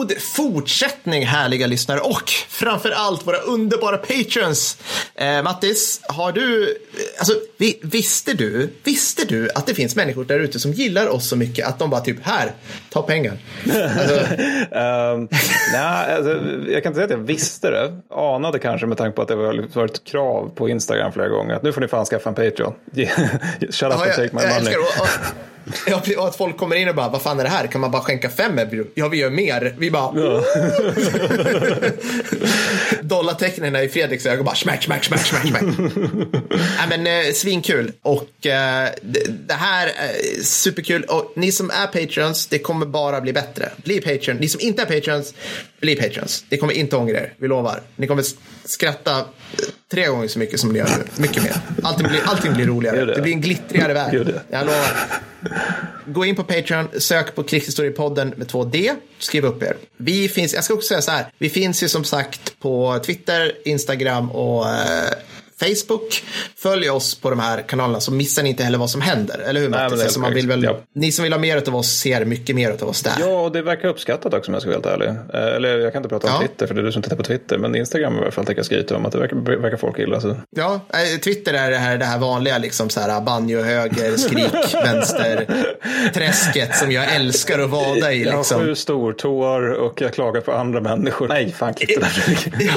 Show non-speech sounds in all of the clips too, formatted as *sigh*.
God fortsättning härliga lyssnare och framför allt våra underbara patrons. Eh, Mattis, har du, alltså vi, visste du, visste du att det finns människor där ute som gillar oss så mycket att de bara typ här, ta pengar. Alltså, um, *laughs* nej, alltså, jag kan inte säga att jag visste det. Anade kanske med tanke på att det var varit ett krav på Instagram flera gånger. Att nu får ni fan skaffa en Patreon. Shut up and take my money. *laughs* Ja, och att folk kommer in och bara, vad fan är det här? Kan man bara skänka fem euro? Ja, vi gör mer. Vi bara... Ja. *laughs* Dollartecknen i Fredriks ögon bara smack, smack, smack, smack, smack. *laughs* Nej, men eh, svinkul. Och eh, det, det, här är superkul. Och ni som är patrons, det kommer bara bli bättre. Bli patron. Ni som inte är patrons, bli patrons. Det kommer inte ångra er, vi lovar. Ni kommer skratta eh, tre gånger så mycket som ni gör nu. Mycket mer. Allting blir, allting blir roligare. Det. det. blir en glittrigare värld. Jag lovar. Gå in på Patreon, sök på Krigshistoriepodden med två D, skriv upp er. Vi finns, jag ska också säga så här, vi finns ju som sagt på Twitter, Instagram och eh, Facebook. Följ oss på de här kanalerna så missar ni inte heller vad som händer. Eller hur Mattis? Alltså man vill väl, ja. Ni som vill ha mer av oss ser mycket mer av oss där. Ja, och det verkar uppskattat också om jag ska vara helt ärlig. Eh, eller jag kan inte prata om ja. Twitter för det är du som tittar på Twitter. Men Instagram i alla fall tänker jag skryta om att det verkar, verkar folk gilla. Så. Ja, eh, Twitter är det här, det här vanliga liksom så här banjo höger, skrik *laughs* vänster, träsket som jag älskar att vada i. Liksom. Jag har liksom. sju stortår och jag klagar på andra människor. Nej, fan klipp det där. *laughs* ja,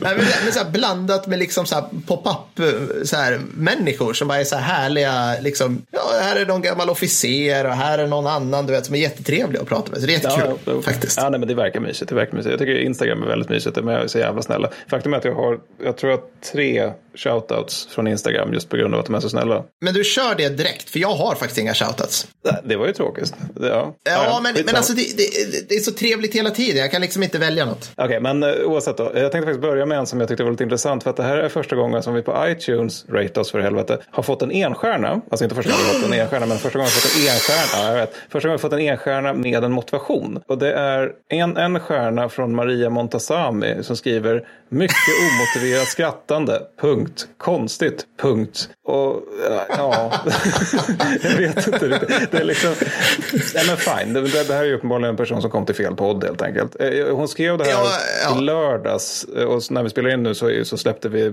Nej, men, men så här, blandat med liksom så här pop-up eh, så här, människor som bara är så här härliga. Liksom, ja, här är någon gammal officer och här är någon annan du vet, som är jättetrevlig att prata med. Så det är jättekul ja, faktiskt. Ja, nej, men det verkar mysigt. Det verkar mysigt. Jag tycker Instagram är väldigt mysigt. De är så jävla snälla. Faktum är att jag har, jag tror att tre shoutouts från Instagram just på grund av att de är så snälla. Men du kör det direkt, för jag har faktiskt inga shoutouts. Det var ju tråkigt. Ja, ja, ja men, men alltså det, det, det, är så trevligt hela tiden. Jag kan liksom inte välja något. Okej, okay, men uh, oavsett då. Jag tänkte faktiskt börja med en som jag tyckte var lite intressant. För att det här är första gången som vi på iTunes, rate oss för helvete, har fått en enstjärna. Alltså inte första gången vi fått en enstjärna, men första gången vi fått en enstjärna. Ja, jag vet. Första gången vi fått en enstjärna med en motivation. Och det är en, en stjärna från Maria Montasami som skriver mycket omotiverat skrattande, punkt. Konstigt, punkt. Och ja, *laughs* jag vet inte riktigt. Det är liksom, nej men fine, det, det, här är ju uppenbarligen en person som kom till fel podd helt enkelt. Eh, hon skrev det här ja, ja. i lördags och när vi spelar in nu så, så släppte vi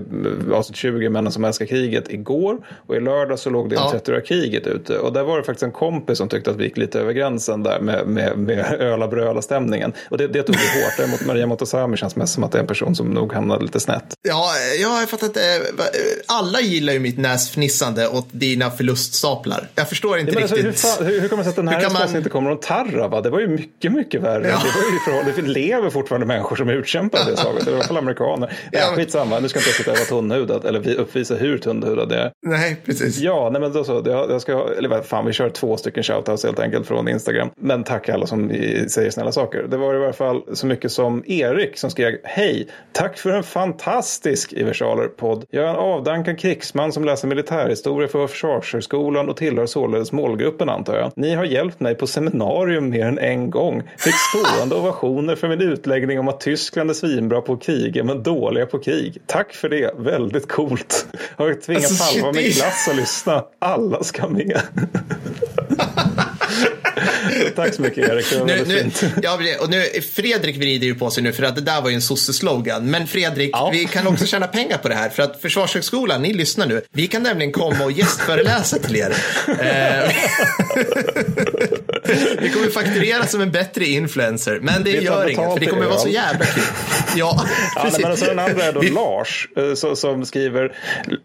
avsnitt 20 Männen som älskar kriget igår. Och i lördag så låg det ja. 30 kriget ute. Och där var det faktiskt en kompis som tyckte att vi gick lite över gränsen där med, med, med öla bröla stämningen. Och det, det tog vi hårt. Däremot Maria Montazami känns mest som att det är en person som nog hamnade lite snett. Ja, jag har fattat. Alla gillar ju mitt näsfnissande åt dina förluststaplar. Jag förstår inte ja, riktigt. Alltså, hur, hur, hur kommer det sig att den här responsen man... inte kommer från Tarrava? Det var ju mycket, mycket värre. Ja. Det, var ju för, det lever fortfarande människor som i det slaget. Det var i alla fall amerikaner. *laughs* Ja, ja, skitsamma, nu ska inte jag sitta och vara tunnhudad eller uppvisa hur tunnhudad det är. Nej, precis. Ja, nej men då så. Jag, jag ska, eller vad fan, vi kör två stycken shoutouts helt enkelt från Instagram. Men tack alla som säger snälla saker. Det var i alla fall så mycket som Erik som skrev Hej, tack för en fantastisk i versaler-podd. Jag är en avdankad krigsman som läser militärhistoria för Försvarshögskolan och tillhör således målgruppen antar jag. Ni har hjälpt mig på seminarium mer än en gång. Fick stående ovationer för min utläggning om att Tyskland är svinbra på krig men dåliga på krig. Tack för det, väldigt coolt. Har tvingat alltså, halva min klass att lyssna. Alla ska med. *laughs* *laughs* Tack så mycket Erik, det var nu, nu, *laughs* ja, och nu, Fredrik vrider ju på sig nu för att det där var ju en sosse-slogan. Men Fredrik, ja. vi kan också *laughs* tjäna pengar på det här. För att Försvarshögskolan, ni lyssnar nu, vi kan nämligen komma och gästföreläsa till er. *laughs* Vi kommer fakturera som en bättre influencer, men det gör inget, för det kommer vara så jävla kul. *laughs* Ja, ja men alltså den andra är då Lars eh, som skriver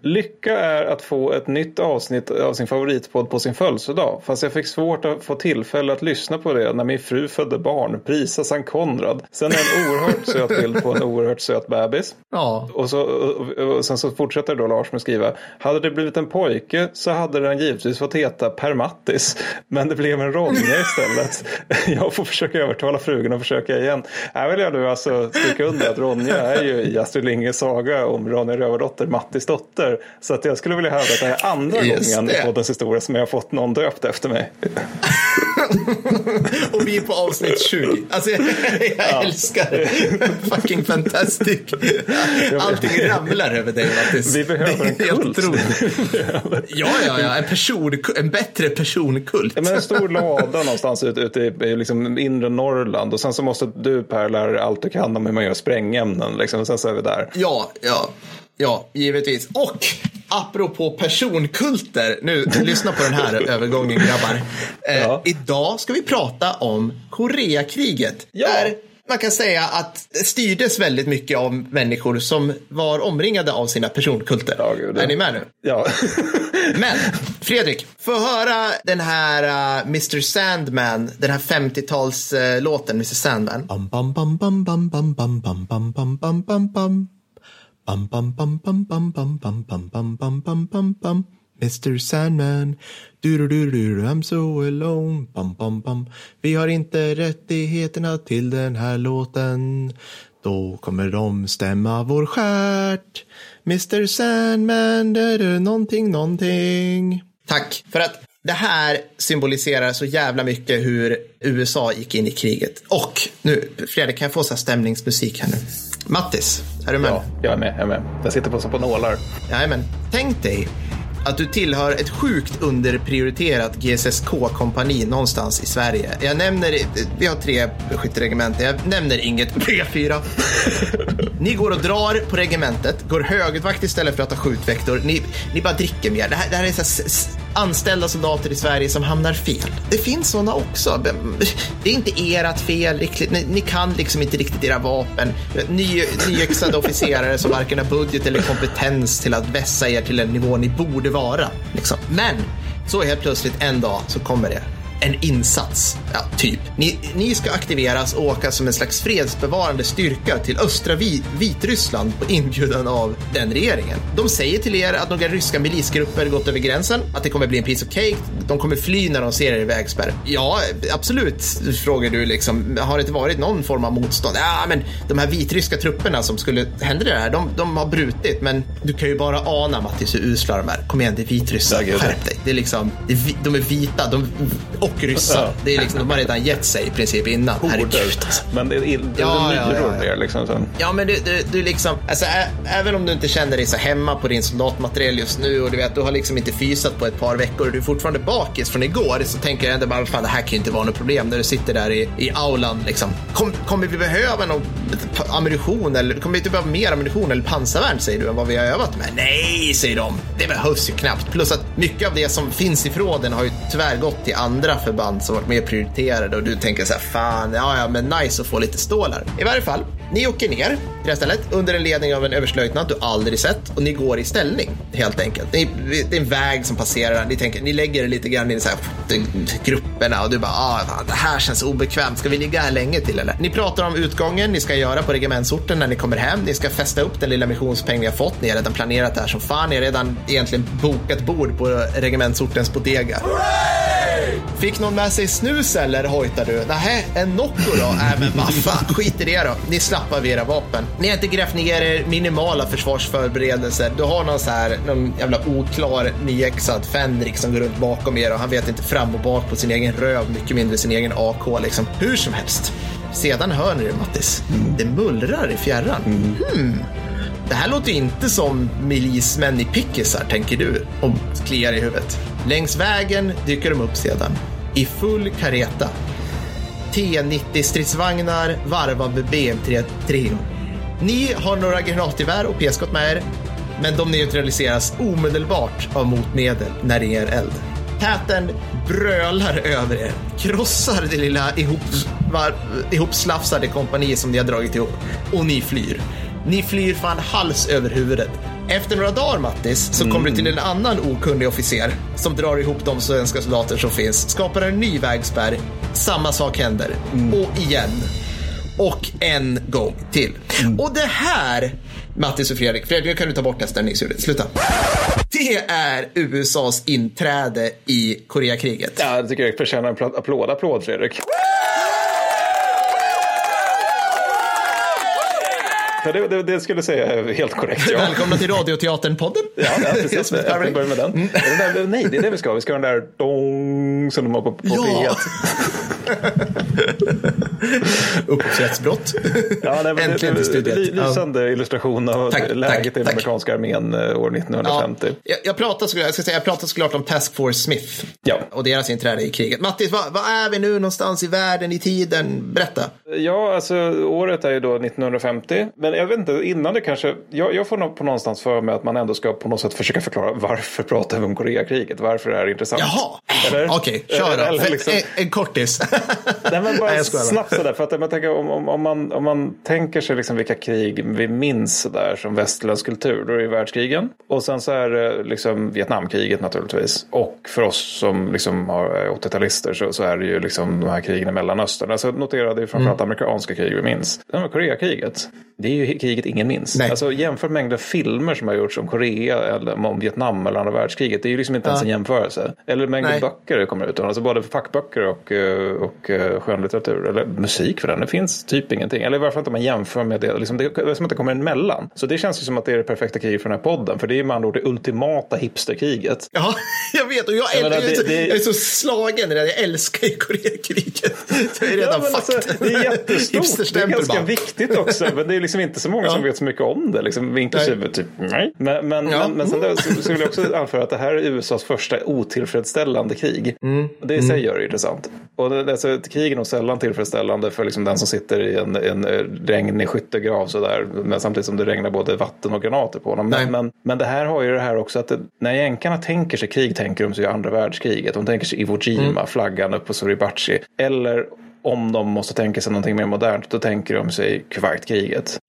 Lycka är att få ett nytt avsnitt av sin favoritpodd på sin födelsedag. Fast jag fick svårt att få tillfälle att lyssna på det när min fru födde barn. Prisa Sankt Konrad. Sen är en oerhört söt bild på en oerhört söt bebis. Ja. Och, så, och sen så fortsätter då Lars med att skriva. Hade det blivit en pojke så hade den givetvis fått heta Permattis. Men det blev en Ronja istället. *laughs* Jag får försöka övertala frugan och försöka igen. Här vill jag nu alltså stryka under att Ronja är ju i Astrid Lindgrens saga om Ronja Rövardotter, Mattis dotter. Så att jag skulle vilja hävda att det är andra Just gången det. i poddens historia som jag har fått någon döpt efter mig. *laughs* och vi är på avsnitt 20. Alltså jag, jag älskar det. Fucking fantastic. Allting ramlar över dig Mattis. Vi behöver en kult. *laughs* Ja, ja, ja. En, person, en bättre personkult. Ja, men en stor lada någonstans ute ut i i liksom inre Norrland och sen så måste du Per lära dig allt du kan om hur man gör sprängämnen. Liksom. Och sen så är vi där. Ja, ja, ja, givetvis. Och apropå personkulter, nu lyssna på den här *laughs* övergången grabbar. Eh, Ja. Idag ska vi prata om Koreakriget. Ja. Där man kan säga att det styrdes väldigt mycket av människor som var omringade av sina personkulter. Ja, gud, ja. är ni med nu? Ja. Men Fredrik, få höra den här uh, Mr Sandman, den här 50-talslåten Mr Sandman. Bam, bam, bam, bam, bam, bam, bam, bam, bam, bam, bam, bam, bam. Bam, bam, bam, bam, bam, bam, bam, bam, bam, bam, bam, bam, bam. Mr Sandman, du du du du I'm so alone. Bam, bam, bam. Vi har inte rättigheterna till den här låten. Då kommer de stämma vår stjärt. Mr Sandman, det är någonting, någonting. Tack, för att det här symboliserar så jävla mycket hur USA gick in i kriget. Och nu, Fredrik, kan jag få så här stämningsmusik här nu? Mattis, är du med? ja, jag är med. Jag är med. Jag sitter på, på nålar. Jajamän. Tänk dig att du tillhör ett sjukt underprioriterat GSSK-kompani någonstans i Sverige. Jag nämner, vi har tre skytteregementen, jag nämner inget P4. Ni går och drar på regementet, går högvakt istället för att ha skjutvektor. Ni, ni bara dricker mer. Det här, det här är så här, anställda soldater i Sverige som hamnar fel. Det finns sådana också. Det är inte ert fel riktigt. Ni, ni kan liksom inte riktigt era vapen. Ny, nyexade officerare som varken har budget eller kompetens till att vässa er till den nivå ni borde vara. Liksom. Men så helt plötsligt en dag så kommer det en insats, ja, typ. Ni, ni ska aktiveras och åka som en slags fredsbevarande styrka till östra Vi- Vitryssland på inbjudan av den regeringen. De säger till er att några ryska milisgrupper gått över gränsen, att det kommer bli en piece of cake, de kommer fly när de ser er i vägspärr. Ja, absolut, frågar du liksom. Har det inte varit någon form av motstånd? Ja, men de här vitryska trupperna som skulle hända det här, de, de har brutit, men du kan ju bara ana Mattis hur usla de är. Kom igen, det är vitryssar, skärp dig. Det är liksom, de är vita, de, och ryssar. Det är liksom, de har redan gett sig i princip innan. Herregud alltså. Men det är, det är Ja, myror ja. liksom. Ja, men du, du, du liksom, alltså, ä, även om du inte känner dig så hemma på din soldatmateriel just nu och du vet, du har liksom inte fysat på ett par veckor och du är fortfarande bakis från igår så tänker jag ändå bara, fan det här kan ju inte vara något problem när du sitter där i, i aulan liksom. Kom, kommer vi behöva någon ammunition eller kommer vi inte behöva mer ammunition eller pansarvärn säger du än vad vi har övat med? Nej, säger de. Det behövs ju knappt. Plus att mycket av det som finns i förråden har ju tyvärr gått till andra förband som varit mer prioriterade och du tänker så här, fan, ja, ja, men nice att få lite stålar. I varje fall, ni åker ner till det här stället under en ledning av en överstelöjtnant du aldrig sett och ni går i ställning helt enkelt. Ni, det är en väg som passerar, ni, tänker, ni lägger er lite grann i så här, de- grupperna och du bara, ah, det här känns obekvämt, ska vi ligga här länge till eller? Ni pratar om utgången ni ska göra på regementsorten när ni kommer hem, ni ska fästa upp den lilla missionspeng ni har fått, ni har redan planerat det här som fan, ni har redan egentligen bokat bord på regementsortens bodega. Fick någon med sig snus eller hojtar du? Nähä, en Nocco då? Nej men vad fan, skit i det då. Ni slappar vid era vapen. Ni har inte grävt ner er minimala försvarsförberedelser. Du har någon så här, någon jävla oklar nyexad Fenrik som går runt bakom er och han vet inte fram och bak på sin egen röv, mycket mindre sin egen AK liksom. Hur som helst. Sedan hör ni det Mattis. Det mullrar i fjärran. Hmm. Det här låter inte som milismän i pickisar, tänker du, och kliar i huvudet. Längs vägen dyker de upp sedan, i full kareta. T90-stridsvagnar varvade med BM3 Treo. Ni har några granatgevär och p-skott med er, men de neutraliseras omedelbart av motmedel när det ger eld. Täten brölar över er, krossar det lilla ihop, var, ihopslafsade kompani som ni har dragit ihop och ni flyr. Ni flyr fan hals över huvudet. Efter några dagar, Mattis, så kommer du till en annan okunnig officer som drar ihop de svenska soldater som finns, skapar en ny vägspärr. Samma sak händer. Och igen. Och en gång till. Och det här, Mattis och Fredrik, Fredrik kan du ta bort nästa nyhetsljudet. Sluta. Det är USAs inträde i Koreakriget. Ja, jag tycker jag förtjänar en applåd. Applåd Fredrik. För det, det, det skulle jag säga är helt korrekt. Ja. Välkomna till Radioteatern-podden. Ja, ja, precis. Som ett Jag kan powerrank. börja med den. Är det där, nej, det är det vi ska ha. Vi ska ha den där dong, som de har på, på Ja. P1. *laughs* *laughs* Upphovsrättsbrott. Ja, nej, men Äntligen till studiet. ly- Lysande illustration av Tack, läget tack, i den amerikanska armén eh, år Ja, 1950. jag, jag, pratar, såklart- jag, ska säga, jag pratar såklart om Task Force Smith Ja. och deras inträde i kriget. Mattis, vad, vad är vi nu någonstans i världen, i tiden? Berätta. Ja, alltså året är ju då 1950. Men jag vet inte, innan det kanske... Jag, jag får på någonstans för mig att man ändå ska på något sätt försöka förklara varför pratar vi om Koreakriget? Varför är det intressant? Jaha, okej, kör då. Eller liksom- en, en kortis. *laughs* Nej, men bara Nej, snabbt sådär. För att jag tänker, om, om, om, man, om man tänker sig liksom vilka krig vi minns sådär som västerländsk kultur. Då är det ju världskrigen. Och sen så är det liksom Vietnamkriget naturligtvis. Och för oss som liksom har är 80-talister så, så är det ju liksom de här krigen i Mellanöstern. Alltså notera det är framförallt Mm. amerikanska krig vi minns. Med Koreakriget. Det är ju kriget ingen minns. Nej. Alltså jämför mängden filmer som har gjorts om Korea eller om Vietnam eller andra världskriget. Det är ju liksom inte ens en jämförelse. Eller mängden Nej. böcker det kommer ut. Alltså både fackböcker och, eh, och eh, skönlitteratur. Eller musik för den. Det finns typ ingenting. Eller varför inte om man jämför med det. Liksom det är som att det kommer emellan. Så det känns ju som att det är det perfekta kriget för den här podden. För det är med andra ord det ultimata hipsterkriget. Ja, *laughs* jag vet. Och jag, Jag menar, jag, är så, det- det- jag är så slagen i det. Jag älskar ju Koreakriget. *laughs* Jag är redan fucked. alltså, det är jättestort. Det är ganska bara. viktigt också. Men det är liksom inte så många som Ja. vet så mycket om det. Liksom, inklusive typ nej. Men, men, Ja. men, men sen där, så, så vill jag också anföra att det här är USAs första otillfredsställande krig. Mm. Det i sig gör det intressant. Och det, alltså, ett krig är nog sällan tillfredsställande för liksom den som sitter i en, en eh, regnig skyttegrav sådär. Men samtidigt som det regnar både vatten och granater på honom. Men, men, men det här har ju det här också att det, när jänkarna tänker sig krig tänker de sig andra världskriget. De tänker sig Iwo Jima, Mm. flaggan upp på Suribachi. Eller om de måste tänka sig någonting mer modernt, då tänker de sig Kuwaitkriget.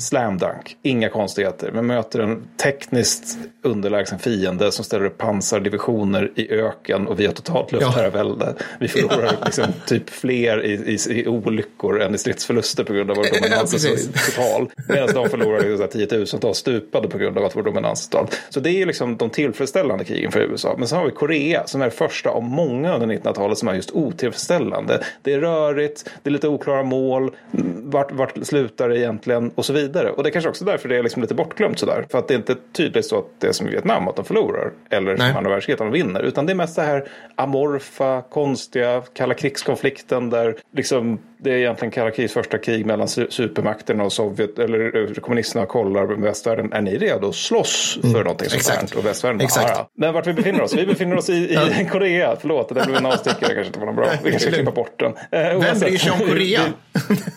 Slam dunk, inga konstigheter. Men möter en tekniskt underlägsen fiende som ställer upp pansardivisioner i öken och vi har totalt luftherravälde. Vi förlorar *laughs* liksom typ fler i, i, i olyckor än i stridsförluster på grund av vår *laughs* Ja, dominans total. Medan de förlorar liksom tiotusentals stupade på grund av att vår dominans total. Så det är liksom de tillfredsställande krigen för USA. Men sen har vi Korea som är första av många under 1900-talet som är just otillfredsställande. Det är rörigt, det är lite oklara mål, vart, vart slutar det egentligen och så vidare. Och det är kanske också därför det är liksom lite bortglömt sådär. För att det är inte tydligt så att det är som i Vietnam, att de förlorar. Eller som andra världskriget, att de vinner. Utan det är mest det här amorfa, konstiga, kalla krigskonflikten där liksom det är egentligen kalla krigs första krig mellan su- supermakterna och Sovjet, eller eh, kommunisterna kollar med västvärlden. Är ni redo att slåss för någonting sånt Mm. Här? Och västvärlden bara, Exakt. "Ja, ja." Men vart vi befinner oss? Vi befinner oss i, i *laughs* Korea. Förlåt, det där blev en avstickare. kanske inte var någon bra. Vi kanske ska klippa bort den. Eh, Vem bryr sig om Korea? *laughs*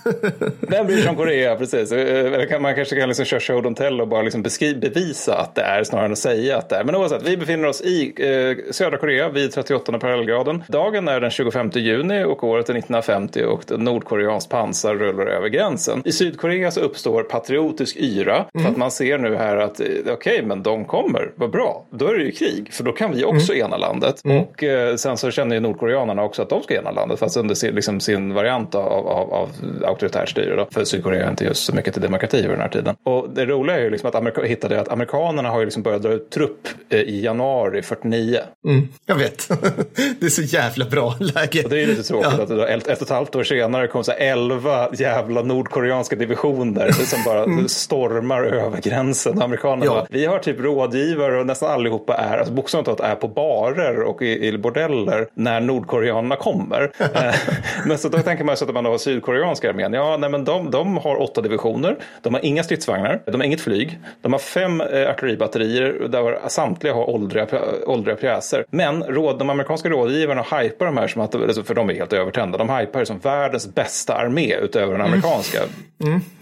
Vem bryr sig om Korea? Precis. Eh, man kanske kan liksom köra show don't tell och bara liksom beskriva, bevisa att det är snarare än att säga att det är. Men oavsett, vi befinner oss i eh, södra Korea vid 38 parallellgraden. Dagen är den 25 juni och året är 1950 och nordkoreanskt pansar rullar över gränsen. I Sydkorea så uppstår patriotisk yra för att man ser nu här att eh, okej, men de kommer, vad bra. Då är det ju krig, för då kan vi också ena landet. Och eh, sen så känner ju nordkoreanerna också att de ska ena landet, fast under sin, liksom, sin variant av, av, av auktoritärt styre. Då. För Sydkorea är inte just så mycket till demokrati vid den här tiden. Och det roliga är ju liksom att Amerika hittade att amerikanerna har ju liksom börjat dra ut trupp eh, i januari 49. Mm, jag vet. *laughs* Det är så jävla bra läge. Och det är ju lite tråkigt att det då, ett, ett och ett halvt år senare kom så elva jävla nordkoreanska divisioner som bara stormar över gränsen. Amerikanerna Ja. vi har typ rådgivare och nästan allihopa är, alltså bokstavligt talat är på barer och i, i bordeller när nordkoreanerna kommer. *laughs* Eh, men så då tänker man sig att man har sydkoreanska armén. Ja, nej, men de, de har åtta divisioner. De har inga stridsvagnar. De har inget flyg. De har fem eh, artilleribatterier där samtliga har åldriga, åldriga pjäser. Men råd, de amerikanska rådgivarna hypar de här som att, alltså, för de är helt övertända. De det som världens bästa armé utöver den amerikanska.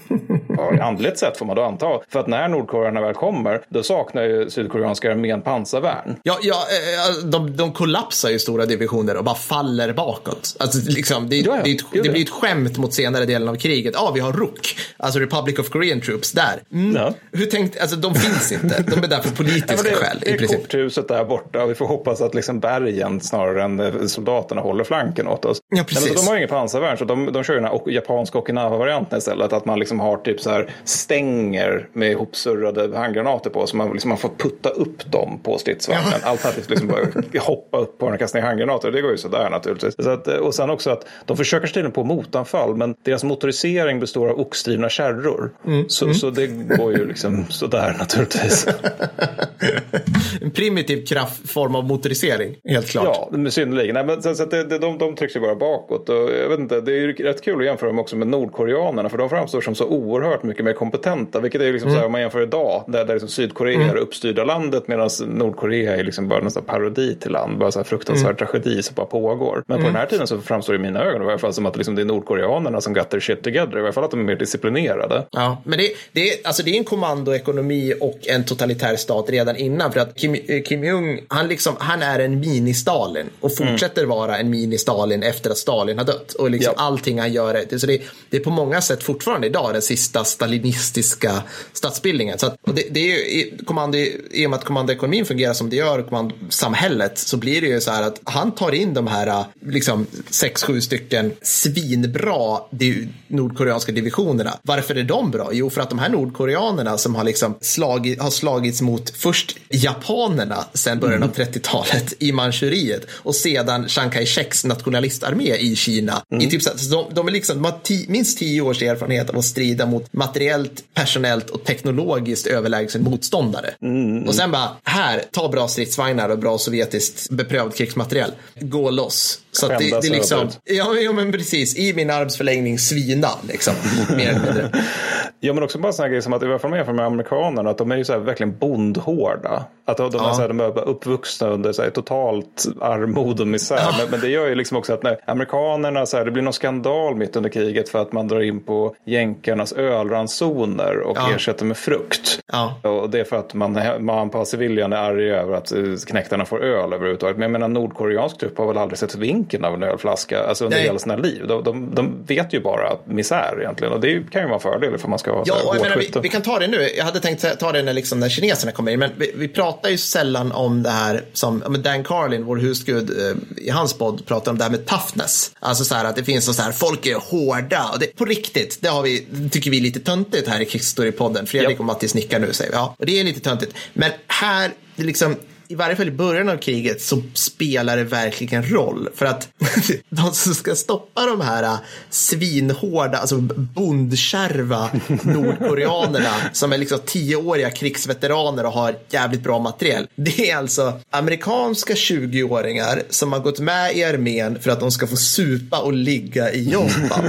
*laughs* Ja, andligt sett får man då anta. För att när nordkoreanerna väl kommer, då saknar ju sydkoreanska armén pansarvärn. Ja, ja eh, de, de kollapsar ju stora divisioner och bara faller bakåt. Alltså, liksom, det, Ja, ja. det, det det. blir ett skämt mot senare delen av kriget. Ja, vi har RUK, alltså Republic of Korean Troops, där. Mm. Ja. Hur tänkte, alltså de finns inte. De är där för Ja, politiska men det, skäl det är princip. korthuset där borta och vi får hoppas att liksom bergen snarare än eh, soldaterna håller flanken åt oss. Ja, precis. Nej, men de har ju inget pansarvärn så de, de kör ju den här japanska Okinawa-varianten istället. Att man liksom liksom har typ så här stänger med ihopsurrade handgranater på. Så man, liksom, man får putta upp dem på stridsvagnen. Ja. Alternativt liksom bara hoppa upp på den och kasta ner handgranater. Det går ju sådär naturligtvis. Så att, och sen också att de försöker ställa på motanfall. Men deras motorisering består av oxdrivna kärror. Mm. Så, mm. så det går ju liksom sådär naturligtvis. *laughs* en primitiv kraft, form av motorisering, helt klart. Ja, synnerligen. Nej, men, så, så det, det, de, de trycks ju bara bakåt. Och jag vet inte, det är ju rätt kul att jämföra dem också med nordkoreanerna. För de framstår som så oerhört mycket mer kompetenta. Vilket är liksom mm. så här, om man jämför idag. Där, där liksom Sydkorea mm. är uppstyrda landet. Medan Nordkorea är liksom bara nästan parodi till land. Bara så här fruktansvärd mm. tragedi som bara pågår. Men på mm. den här tiden så framstår det i mina ögon i alla fall som att liksom det är nordkoreanerna som got their shit together. I alla fall att de är mer disciplinerade. Ja, men det, det, alltså det är en kommandoekonomi och en totalitär stat redan innan. För att Kim, eh, Kim Jong, han, liksom, han är en mini-Stalin och mm. fortsätter mm. vara en mini-Stalin efter att Stalin har dött. Och liksom ja. allting han gör, är, så det, det, är på många sätt fortfarande idag den sista stalinistiska statsbildningen. Så att, och det, det är ju, kommando, I och med att kommandoekonomin fungerar som det gör, kommandosamhället, så blir det ju så här att han tar in de här liksom, sex, sju stycken svinbra nordkoreanska divisionerna. Varför är de bra? Jo, för att de här nordkoreanerna som har, liksom slagit, har slagits mot först japanerna sedan början av 30-talet mm. i Manchuriet och sedan Chiang Kai-sheks nationalistarmé i Kina. Mm. I typ, så de, de, är liksom, de har tio, minst tio års erfarenhet av att strida mot materiellt, personellt och teknologiskt överlägsen motståndare. Mm. Och sen bara, här, ta bra stridsvagnar och bra sovjetiskt beprövad krigsmateriel. Gå loss. Så det, det är liksom, ja, ja men precis, i min armsförlängning svina liksom. mer. *laughs* Ja men också bara sådana grejer som att i alla fall med, amerikanerna att de är ju så här verkligen bondhårda. Att de, ja. är, så här, de är uppvuxna under så här, totalt armod och misär. Ja. Men, men, det gör ju liksom också att när amerikanerna, så här, det blir någon skandal mitt under kriget för att man drar in på jänkarnas ölransoner och ja. ersätter med frukt. Och det är för att man, man på civilian är arg över att eh, knäktarna får öl överhuvudtaget. Men jag menar nordkoreansk trupp har väl aldrig sett vinkeln av en ölflaska alltså under Nej. hela sina liv. De, de, de, vet ju bara misär egentligen och det kan ju vara en fördel för man ska vara ja, och jag menar, vi, vi, kan ta det nu. Jag hade tänkt ta det när, liksom, när kineserna kommer in, men vi, vi pratar ju sällan om det här som Dan Carlin, vår husgud, eh, i hans podd pratar om det här med toughness. Alltså så här att det finns så här, folk är hårda och det, på riktigt, det har vi, tycker vi är lite töntigt här i Krigshistorie-podden. Fredrik yep. och Mattis nickar nu säger vi. Ja, och det är lite töntigt. Men här, det liksom, i varje fall i början av kriget så spelar det verkligen roll. För att *laughs* de som ska stoppa de här äh, svinhårda, alltså bondkärva *laughs* nordkoreanerna som är liksom tioåriga krigsveteraner och har jävligt bra materiel. Det är alltså amerikanska 20-åringar som har gått med i armén för att de ska få supa och ligga i Japan.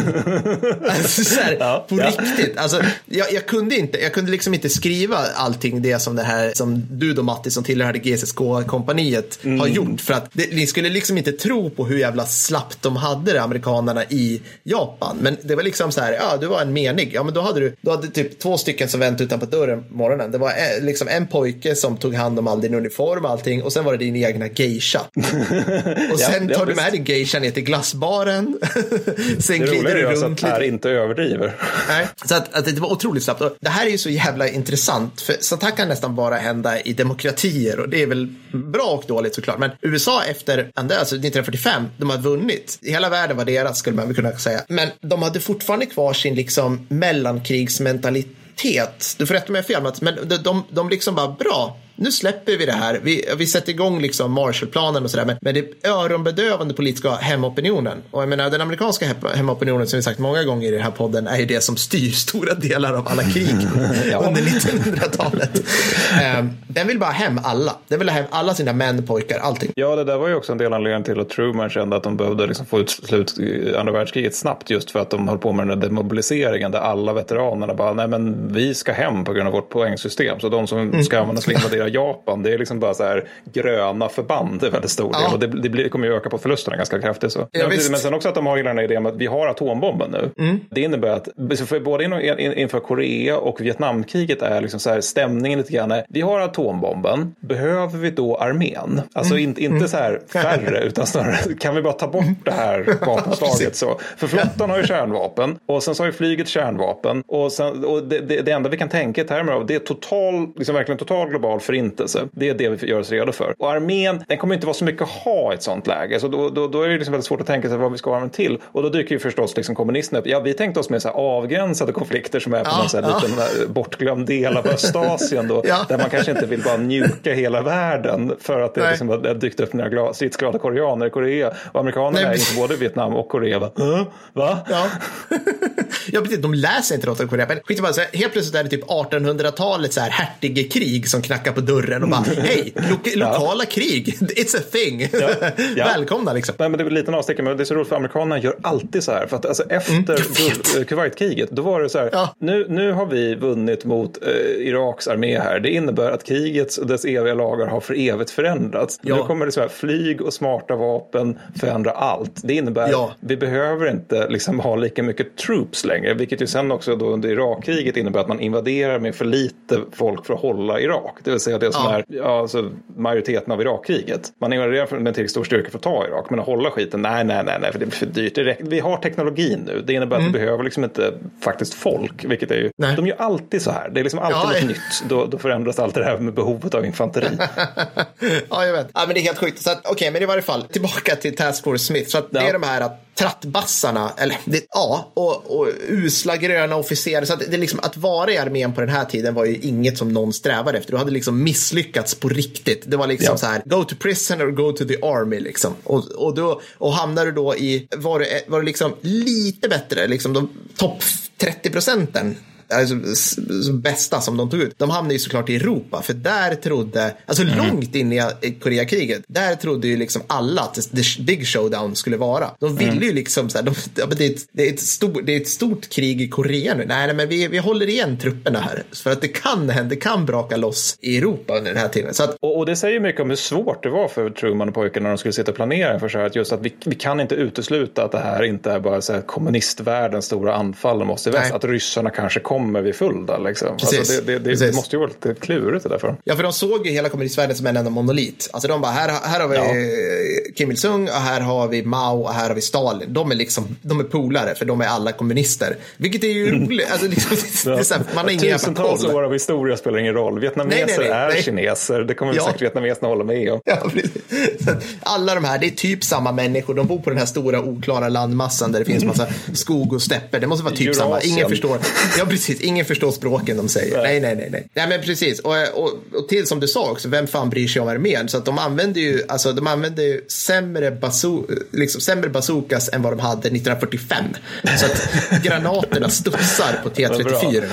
*laughs* alltså så här, ja, på ja. riktigt. Alltså, jag, jag, kunde inte, jag kunde liksom inte skriva allting det som det här som du då Matti som tillhörde GCC CSK-kompaniet mm. har gjort. För att det, ni skulle liksom inte tro på hur jävla slappt de hade det, amerikanerna i Japan. Men det var liksom så här, ja, du var en menig. Ja, men då hade du, du hade typ två stycken som väntade utanför dörren på morgonen. Det var eh, liksom en pojke som tog hand om all din uniform och allting och sen var det din egna geisha. *laughs* och sen ja, tar du med din geisha ner till glassbaren. *laughs* sen det glider du runt. Det att inte överdriver. Nej, så att, att, det var otroligt slappt. Och det här är ju så jävla intressant, för sånt här kan nästan bara hända i demokratier och det är väl bra och dåligt såklart. Men USA efter alltså 1945, de hade vunnit. Hela världen var deras skulle man kunna säga. Men de hade fortfarande kvar sin liksom mellankrigsmentalitet. Du får rätta mig om jag har fel, men de, de, de liksom bara bra nu släpper vi det här. Vi, vi sätter igång liksom Marshallplanen och sådär. Men, men det öronbedövande politiska hemopinionen. Och jag menar den amerikanska hemopinionen som vi sagt många gånger i den här podden är ju det som styr stora delar av alla krig *laughs* ja. under 1900-talet. um, ehm, den vill bara hem alla. Den vill ha hem alla sina män, pojkar, allting. Ja, det där var ju också en del anledningen till att Truman kände att de behövde liksom få ut slut andra världskriget snabbt just för att de höll på med den där demobiliseringen där alla veteranerna bara, nej men vi ska hem på grund av vårt poängsystem. Så de som mm. ska användas för invadera Japan, det är liksom bara så här gröna förband är väldigt stor del. Ja. Och det, det, blir, det, kommer ju öka på förlusterna ganska kraftigt. Så. Ja, men, men sen också att de har den här idén att vi har atombomben nu. Mm. Det innebär att för både inför Korea och Vietnamkriget är liksom så här, stämningen lite grann, vi har atombomben, behöver vi då armén? Alltså mm. inte, inte mm. så här färre, *laughs* utan snarare kan vi bara ta bort det här *laughs* vapenslaget så. För flottan har ju kärnvapen och sen så har ju flyget kärnvapen och, sen, och det, det, det enda vi kan tänka i termer av det är total, liksom verkligen total global förintelse. Det är det vi gör oss redo för. Och armén, den kommer inte vara så mycket att ha i ett sånt läge. Så då, då, då är det liksom väldigt svårt att tänka sig vad vi ska ha den till. Och då dyker ju förstås liksom kommunisterna upp. Ja, vi tänkte oss med så här avgränsade konflikter som är på Ja, någon så här ja. liten eh, bortglömd del av *laughs* Östasien då, Ja. där man kanske inte vill bara njuka hela världen för att det Nej. liksom har dykt upp några gla- stridsglada koreaner i Korea. Och amerikanerna Nej, är inte både Vietnam och Korea. Va? Huh? Va? Ja. *laughs* ja, precis. De läser inte Nordkorea. Men skit bara, så här, helt plötsligt är det typ 1800-talet så här hertigekrig som knackar på dörren och bara hej, lo- lokala krig, *laughs* it's a thing. Ja. Ja. Välkomna liksom. Nej, men det är en avstickare, men det är så roligt för amerikanerna gör alltid så här. För att alltså, efter *laughs* guld- eh, Kuwaitkriget, då var det så här. Ja. Nu, nu har vi vunnit mot eh, Iraks armé här. Det innebär att krigets och dess eviga lagar har för evigt förändrats. Nu kommer det så här, flyg och smarta vapen förändra allt. Det innebär Ja. vi behöver inte liksom ha lika mycket troops längre, vilket ju sen också då under Irakkriget innebär att man invaderar med för lite folk för att hålla Irak. Det vill säga det som Ja. är alltså, majoriteten av Irakkriget. Man invaderar med tillräckligt stor styrka för att ta Irak, men att hålla skiten, nej, nej, nej, nej för det blir för dyrt. Det. Vi har teknologin nu. Det innebär att vi behöver liksom inte faktiskt folk, vilket är ju, Mm. Nej. de gör alltid så här. Det är liksom alltid Ja, något nytt. Då, då förändras allt det här med behovet av infanteri. *laughs* ja, jag vet. Ja, men det är helt sjukt. Så att, Okej, men i varje fall tillbaka till Task Force Smith. Så att det Ja. är de här att trattbassarna, eller det, ja, och, och usla gröna officerare. Så att det liksom, att vara i armén på den här tiden var ju inget som någon strävade efter. Du hade liksom misslyckats på riktigt. Det var liksom Ja. så här, go to prison or go to the army liksom. Och, och, då, och hamnar du då i, var du, var du liksom lite bättre, liksom de topp 30 procenten alltså, bästa som de tog ut, de hamnade ju såklart i Europa. För där trodde, alltså Mm. långt in i i Koreakriget, där trodde ju liksom alla att the big showdown skulle vara. De ville Mm. ju liksom så här, de, det, är ett, det, är ett stor, det är ett stort krig i Korea nu. Nej, nej men vi, vi håller igen trupperna här. För att det kan hända, det kan braka loss i Europa under den här tiden. Att, Och, och det säger mycket om hur svårt det var för Truman och pojkarna när de skulle sitta och planera för så här att just att vi, vi kan inte utesluta att det här inte är bara så här kommunistvärldens stora anfall i väst. Att ryssarna kanske kommer vid Fulda liksom. Precis. Alltså det, det, det, måste ju vara lite klurigt det där för. Ja, för de såg ju hela kommunistvärlden som en enda monolit. Alltså de bara, här, här har vi Ja. Kim Il-Sung och här har vi Mao och här har vi Stalin. De är liksom, de är polare för de är alla kommunister. Vilket är ju roligt. Alltså, liksom, *laughs* så här, man har ingen Tusentals år av historia spelar ingen roll. Vietnameser Nej, nej, nej, är nej. kineser. Det kommer Ja. säkert vietnameserna hålla med om. Ja, *laughs* Alla de här, det är typ samma människor. De bor på den här stora oklara landmassan där det finns massa *laughs* skog och stäpper. Det måste vara typ samma. Eurasien. Ingen förstår, ja, precis. Ingen förstår språken de säger. Nej, nej, nej. Nej, nej men precis. Och, och, och till som du sa också, vem fan bryr sig om armén? Så att de använder ju, alltså, de använder ju sämre, bazoo, liksom, sämre bazookas än vad de hade 1945. Så att *laughs* granaterna studsar på T34.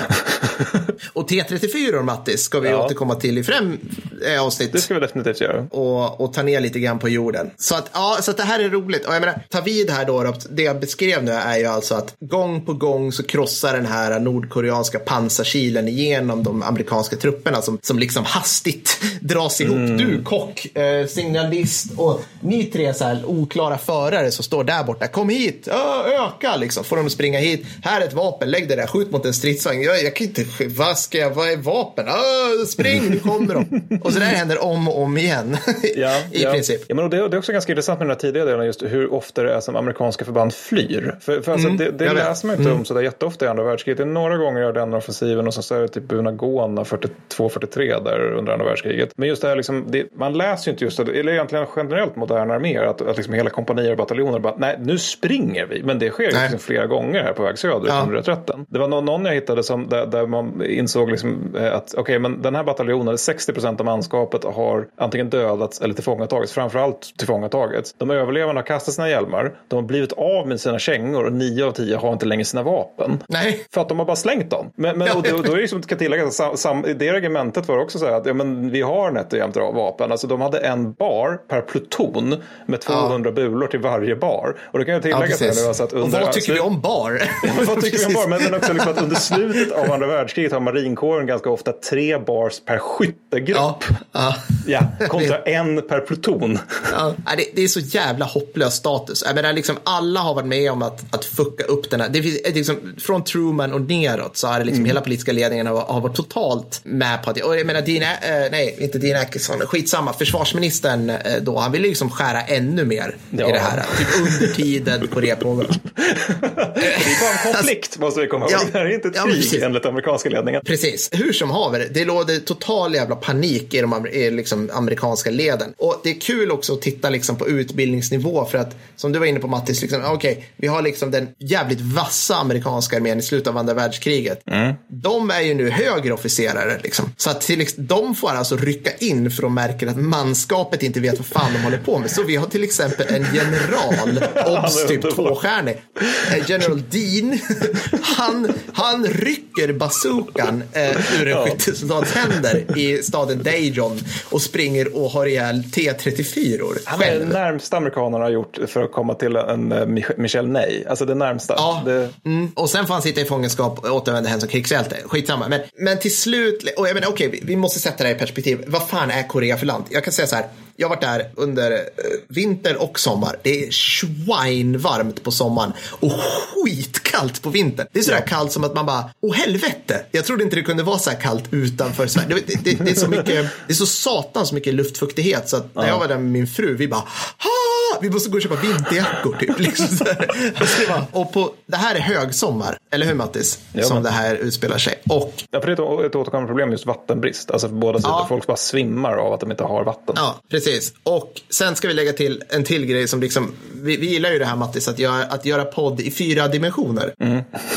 Och T34, Mattis, ska vi Ja. återkomma till i främ eh, avsnitt Det ska vi definitivt göra. och, och ta ner lite grann på jorden. Så att, ja, så att det här är roligt. Och jag menar, ta vid här då, det jag beskrev nu är ju alltså att gång på gång så krossar den här nordkoreanska pansarkilen igenom de amerikanska trupperna som, som liksom hastigt *laughs* dras ihop. Du, kock, eh, signalist och ni tre så här oklara förare som står där borta. Kom hit, Ö, öka liksom. Får de springa hit. Här är ett vapen, lägg det där, skjut mot en stridsvagn. Jag, jag kan inte, vad ska jag, vad är vapen? Ö, spring, nu kommer de. *laughs* Och så där händer om och om igen. *laughs* Ja, I ja. princip. Ja, men det, det är också ganska intressant med den här tidiga delen, just hur ofta det är som amerikanska förband flyr. För, för alltså, det, det vet. läser man inte om sådär jätteofta i andra världskriget. Det är några gånger jag den offensiven och så, så är det typ Bunagona 42-43 där under andra världskriget. Men just det här, liksom, det, man läser ju inte just det, eller egentligen generellt moderna arméer, att, att liksom hela kompanier och bataljoner bara, nej nu springer vi. Men det sker ju liksom flera gånger här på väg söderut Ja. under reträtten. Det var någon, någon jag hittade som, där, där man insåg liksom, eh, att okej, men den här bataljonen, 60 procent av manskapet har antingen dödats eller tillfångatagits. Framförallt tillfångatagits. De överlevande har kastat sina hjälmar, de har blivit av med sina kängor och nio av tio har inte längre sina vapen. Nej. För att de har bara slängt dem. Men, men och då, då är det ska tilläggas, att sam, sam, det regementet var också så här att ja, men vi har nätt och jämnt vapen. Alltså de hade en bar per pluton med 200 bulor till varje bar. Och då kan jag Ja, tillägga precis. här nu alltså att och under, *laughs* vad tycker vi om bar? vad tycker vi om bar? Men, men också liksom att under slutet av andra världskriget har marinkåren ganska ofta tre bars per skyttegrupp. Ja, ja. Ja, kontra en per pluton. Ja, det, det är så jävla hopplös status. Jag menar, liksom, alla har varit med om att, att fucka upp den här. Det finns, liksom, från Truman och neråt så är det liksom hela politiska ledningen har, varit totalt med på det. Och jag menar, Dean, eh, nej, inte Dean Ackesson, skitsamma, försvarsministern eh, då, han ville liksom skära ännu mer Ja. i det här. Typ under tiden på det pågår. *laughs* Det är bara en konflikt måste vi komma ihåg. Ja. Det här är inte ett Ja, krig precis. enligt amerikanska ledningen. Precis, hur som haver, det råder total jävla panik i de i liksom amerikanska leden. Och det är kul också att titta liksom på utbildningsnivå för att, som du var inne på Mattis, liksom, okej, vi har liksom den jävligt vassa amerikanska armén i slutet av andra världskriget. De är ju nu högre officerare, liksom. så att till, de får alltså rycka in för de märker att manskapet inte vet vad fan de håller på med. Så vi har till exempel en general, *laughs* obs typ tvåstjärnig, Eh, General Dean, *laughs* han, han rycker bazookan eh, ur en skyttesoldats händer i staden Dajon och springer och har ihjäl T34 Han är det närmsta amerikanerna har gjort för att komma till en eh, Mich- Michel Ney. Alltså det närmsta. Ja, Det, mm. och sen får han sitta i fångenskap och återvända hem som krigshjälte. Skitsamma. Men, men till slut, och jag menar okej, vi, vi måste sätta det här i perspektiv. Vad fan är Korea för land? Jag kan säga så här, jag har varit där under eh, vinter och sommar. Det är svinvarmt på sommaren och skitkallt på vintern. Det är så där kallt som att man bara, åh helvete, jag trodde inte det kunde vara så här kallt utanför Sverige. Det, det, det, det, är så mycket, det är så satans mycket luftfuktighet så att när jag var där med min fru, vi bara, ha! Vi måste gå och köpa vinterjackor. Typ, liksom. *laughs* Och på, det här är högsommar, eller hur Mattis? Ja, som men- det här utspelar sig. Och ja, för det är ett, ett återkommande problem just vattenbrist. Alltså för båda sidor. Ja. Folk bara svimmar av att de inte har vatten. Ja, precis. Och sen ska vi lägga till en till grej som liksom, vi, vi gillar ju det här Mattis, att göra, att göra podd i fyra dimensioner.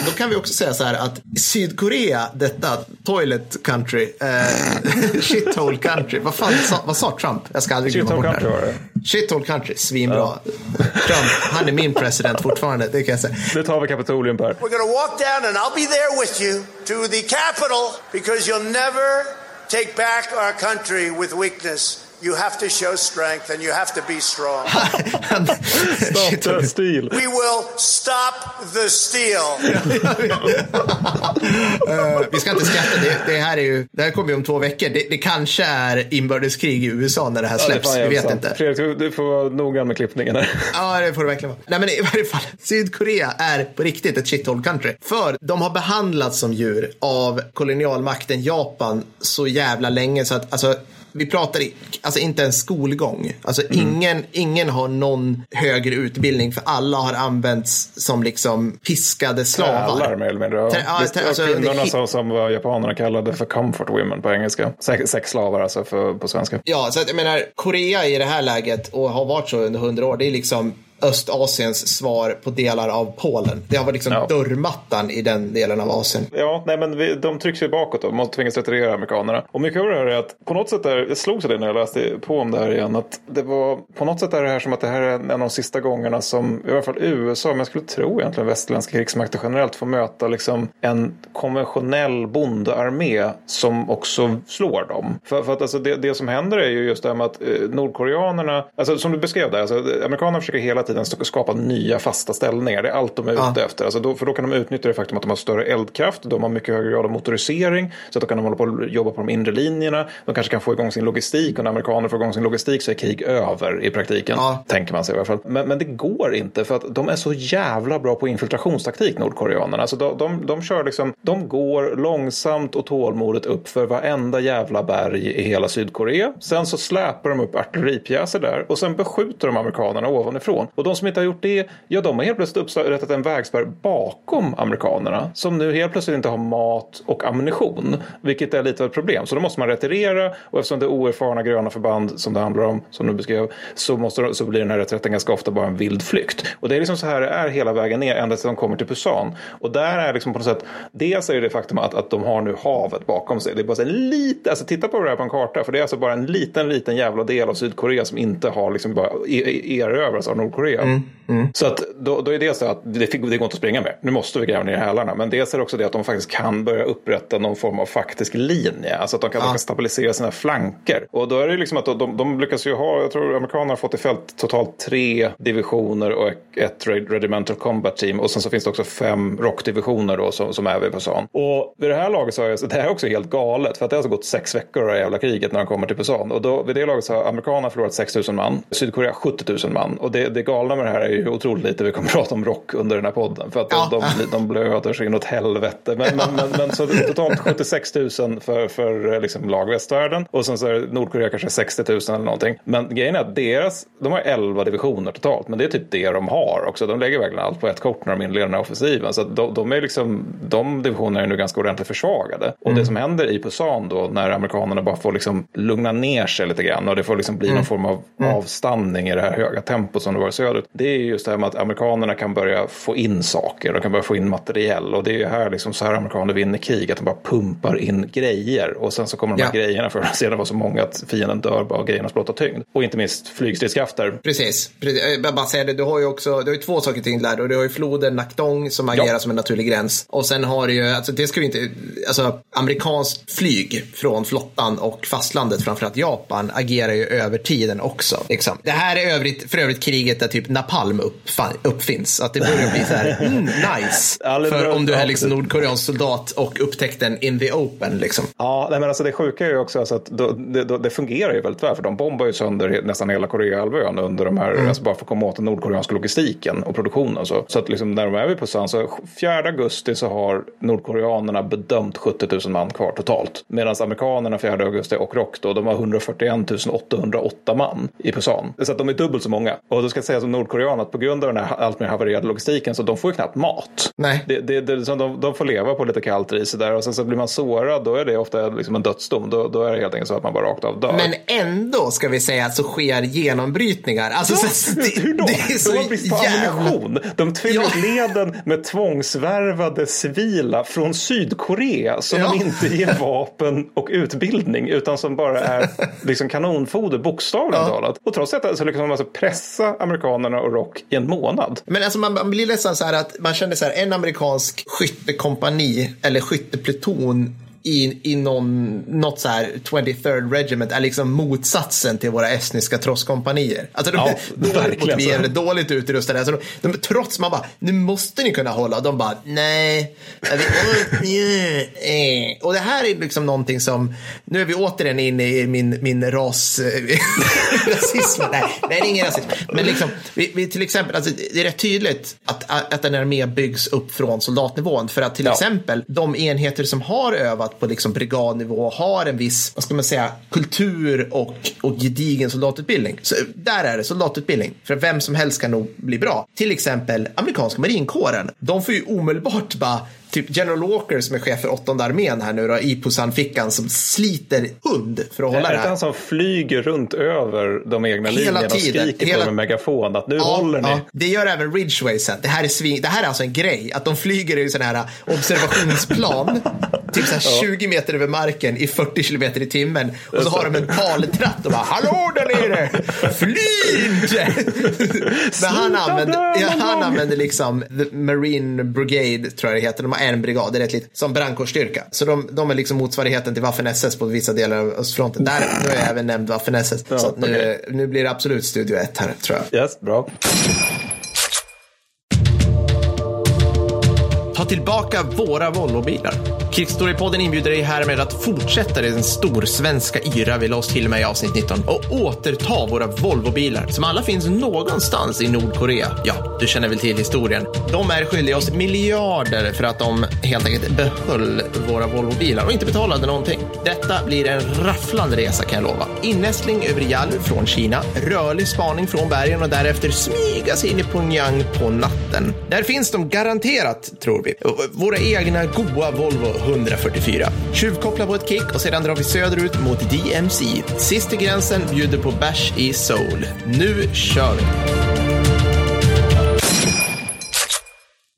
Då kan vi också säga så här att Sydkorea, detta toilet country, eh, *laughs* shithole country, vad fan sa, vad sa Trump? Jag ska aldrig glömma bort det country här. Shithole country, svinbra. Trump, han är min president fortfarande, det kan jag säga. Nu tar vi Kapitolium Per. We're going to walk down, and I'll be there with you to the Capitol because you'll never take back our country with weakness. You have to show strength and you have to be strong. Stop the steal. We will stop the steal. Eh, vi ska inte skratta, det, det här är ju, det här kommer ju om två veckor. Det, det kanske är inbördeskrig i USA när det här Ja, det är släpps, fan vi vet sant. inte. Fredrik, du- du får vara noggrann med klippningen här. Ja, det får det verkligen vara. Nej, men i varje fall, Sydkorea är på riktigt ett shithole country. För de har behandlats som djur av kolonialmakten Japan så jävla länge så att, alltså, vi pratar i, alltså inte en skolgång. Alltså ingen, ingen har någon högre utbildning för alla har använts som liksom piskade slavar. Trälar mer eller mindre. Ja. Trä- ja, trä- alltså, kvinnorna det- som, som japanerna kallade för comfort women på engelska. Sex, sexslavar alltså för, på svenska. Ja, så att, jag menar, Korea i det här läget och har varit så under hundra år, det är liksom Östasiens svar på delar av Polen. Det har varit liksom Ja. dörrmattan i den delen av Asien. Ja, nej men vi, de trycks ju bakåt då. Man tvingas retirera amerikanerna. Och mycket av det här är att på något sätt där, det slog sig det när jag läste på om det här igen, att det var på något sätt är det här som att det här är en av de sista gångerna som i alla fall USA, men jag skulle tro egentligen västerländska krigsmakter generellt får möta liksom en konventionell bondearmé som också slår dem. För, för att alltså det, det som händer är ju just det här med att eh, nordkoreanerna, alltså som du beskrev där, alltså, amerikanerna försöker hela tiden skapa nya fasta ställningar. Det är allt de är Ja. ute efter. Alltså då, för då kan de utnyttja det faktum att de har större eldkraft, de har mycket högre grad av motorisering, så att då kan de hålla på och jobba på de inre linjerna. De kanske kan få igång sin logistik och när amerikaner får igång sin logistik så är krig över i praktiken. Ja. Tänker man sig i alla fall. Men, men det går inte för att de är så jävla bra på infiltrationstaktik, nordkoreanerna. Alltså de, de, de kör liksom, de går långsamt och tålmodigt upp för varenda jävla berg i hela Sydkorea. Sen så släpar de upp artilleripjäser där och sen beskjuter de amerikanerna ovanifrån. Och de som inte har gjort det, ja de har helt plötsligt upprättat en vägspärr bakom amerikanerna som nu helt plötsligt inte har mat och ammunition, vilket är lite av ett problem. Så då måste man retirera och eftersom det är oerfarna gröna förband som det handlar om, som du beskrev, så, måste, så blir den här reträtten ganska ofta bara en vild flykt. Och det är liksom så här det är hela vägen ner ända tills de kommer till Pusan. Och där är liksom på något sätt, dels är det det faktum att, att de har nu havet bakom sig. Det är bara så en lite, alltså titta på det här på en karta, för det är alltså bara en liten, liten jävla del av Sydkorea som inte har liksom bara e-, e-, erövrats av Nordkorea. Så att då, då är det så att det, det går inte att springa med. Nu måste vi gräva ner hälarna. Men dels är det också det att de faktiskt kan börja upprätta någon form av faktisk linje. Alltså att de kan, de kan stabilisera sina flanker. Och då är det liksom att de, de, de lyckas ju ha, jag tror amerikanerna har fått i fält totalt tre divisioner och ett regimental combat team. Och sen så finns det också fem rockdivisioner då som, som är vid Pusan. Och vid det här laget så är det här är också helt galet. För att det har alltså gått sex veckor av det här jävla kriget när de kommer till Pusan. Och då, vid det laget så har amerikanerna förlorat 6 000 man. Sydkorea 70 000 man. Och det, det galna med det här är ju otroligt lite vi kommer prata om rock under den här podden. För att de, Ja. de, de blöder sig inåt helvete. Men, men, men, men så totalt 76 000 för, för eh, liksom lag västvärlden. Och sen så är Nordkorea kanske 60 000 eller någonting. Men grejen är att deras, de har 11 divisioner totalt. Men det är typ det de har också. De lägger verkligen allt på ett kort när de inleder den här offensiven. Så de, de är liksom, de divisionerna är nu ganska ordentligt försvagade. Och Mm. det som händer i Pusan då när amerikanerna bara får liksom lugna ner sig lite grann. Och det får liksom bli någon form av avstanning i det här höga tempot som det var söderut. Det är just det här med att amerikanerna kan börja få in saker. De kan börja få in materiell. Och det är ju här liksom så här amerikaner vinner krig. Att de bara pumpar in grejer. Och sen så kommer de här Ja. grejerna för att *laughs* sedan vara så många att fienden dör bara av grejernas blotta tyngd. Och inte minst flygstridskrafter. Precis. Jag bara säga det, du har ju också du har ju två saker till där. Och du har ju floden Nakdong som agerar Ja. som en naturlig gräns. Och sen har du ju, alltså det ska vi inte, alltså amerikanskt flyg från flottan och fastlandet, framförallt Japan, agerar ju över tiden också. Liksom. Det här är övrigt, för övrigt kriget där typ napalm uppfinns. Att det börjar bli så här, mm, nice. *laughs* Ja, för om du är liksom nordkoreansk soldat och upptäckte den in the open. Liksom. Ja, nej, men alltså det sjuka är ju också alltså att då, det, då, det fungerar ju väldigt väl. För de bombar ju sönder nästan hela Koreahalvön under de här, Mm. alltså bara för att komma åt den nordkoreanska logistiken och produktionen. Så så att liksom när de är vid Pusan, så 4 augusti så har nordkoreanerna bedömt 70 000 man kvar totalt. Medan amerikanerna 4 augusti och ROK då, de har 141 808 man i Pusan. Så att de är dubbelt så många. Och då ska jag säga som nordkorean att på grund av den här allt mer havererade logistiken så de får ju knappt mat. Nej. Det, det, det, de, de får leva på lite kallt ris där och sen så blir man sårad då är det ofta liksom en dödsdom. Då, då är det helt enkelt så att man bara rakt av dör. Men ändå ska vi säga att så sker genombrytningar. Alltså, så, det, Hur då? det är så de har brist på jävla... ammunition. De fyller Ja. leden med tvångsvärvade civila från Sydkorea som Ja. de inte ger *laughs* vapen och utbildning utan som bara är liksom kanonfoder bokstavligen Ja. talat. Och trots detta så lyckas de alltså pressa amerikanerna och rock i en månad. Men alltså man, man blir nästan så här att man känner så här en amerikansk skyttekompani eller skyttepluton i, i någon, något så här 23rd Regiment är liksom motsatsen till våra estniska trosskompanier. Alltså de Ja, *laughs* är motiverade, dåligt utrustade. Alltså de, de, trots man bara, nu måste ni kunna hålla. De bara, nej. *laughs* eh. Och det här är liksom någonting som, nu är vi återigen inne i min, min ras, *laughs* rasism. Nej, nej, det är ingen rasism. Men liksom, vi, vi till exempel, alltså, det är rätt tydligt att, att en armé byggs upp från soldatnivån. För att till Ja. exempel de enheter som har övat på liksom brigadnivå har en viss, vad ska man säga, kultur och, och gedigen soldatutbildning. Så där är det soldatutbildning. För vem som helst kan nog bli bra. Till exempel amerikanska marinkåren. De får ju omedelbart bara Typ General Walker som är chef för åttonde armén här nu då, i Pusan-fickan som sliter hund för att Är hålla det här. han som flyger runt över de egna Hela linjerna och tiden. skriker Hela- på dem med megafon att nu Ja, håller ni? ja. Det gör även Ridgeway sen. Det här är, svin... det här är alltså en grej. Att de flyger i sådana här observationsplan. *laughs* typ så här 20 meter över marken i 40 kilometer i timmen. Och så har de en taltratt och bara Hallå där nere! Fly inte! *laughs* Men han använder, han använder liksom The Marine Brigade, tror jag det heter. De har en brigad, det är rätt lite, som brandkårsstyrka. Så de, de är liksom motsvarigheten till Waffen-SS på vissa delar av östfronten. Där, nu har jag även nämnt Waffen-SS. Ja, så nu, okej. nu blir det absolut Studio 1 här, tror jag. Yes, bra. Ta tillbaka våra Volvobilar. Krigsstorypodden inbjuder dig härmed att fortsätta den storsvenska yra vi la oss till med i avsnitt 19 och återta våra Volvobilar som alla finns någonstans i Nordkorea. Ja, du känner väl till historien. De är skyldiga oss miljarder för att de helt enkelt behöll våra Volvobilar och inte betalade någonting. Detta blir en rafflande resa kan jag lova. Innästling över Yalu från Kina, rörlig spaning från bergen och därefter smyga sig in i Pyongyang på natten. Där finns de garanterat, tror vi. Våra egna goa Volvo 144. Tjuvkoppla på ett kick och sedan drar vi söderut mot DMC. Sist till gränsen bjuder på bärs i Seoul. Nu kör vi!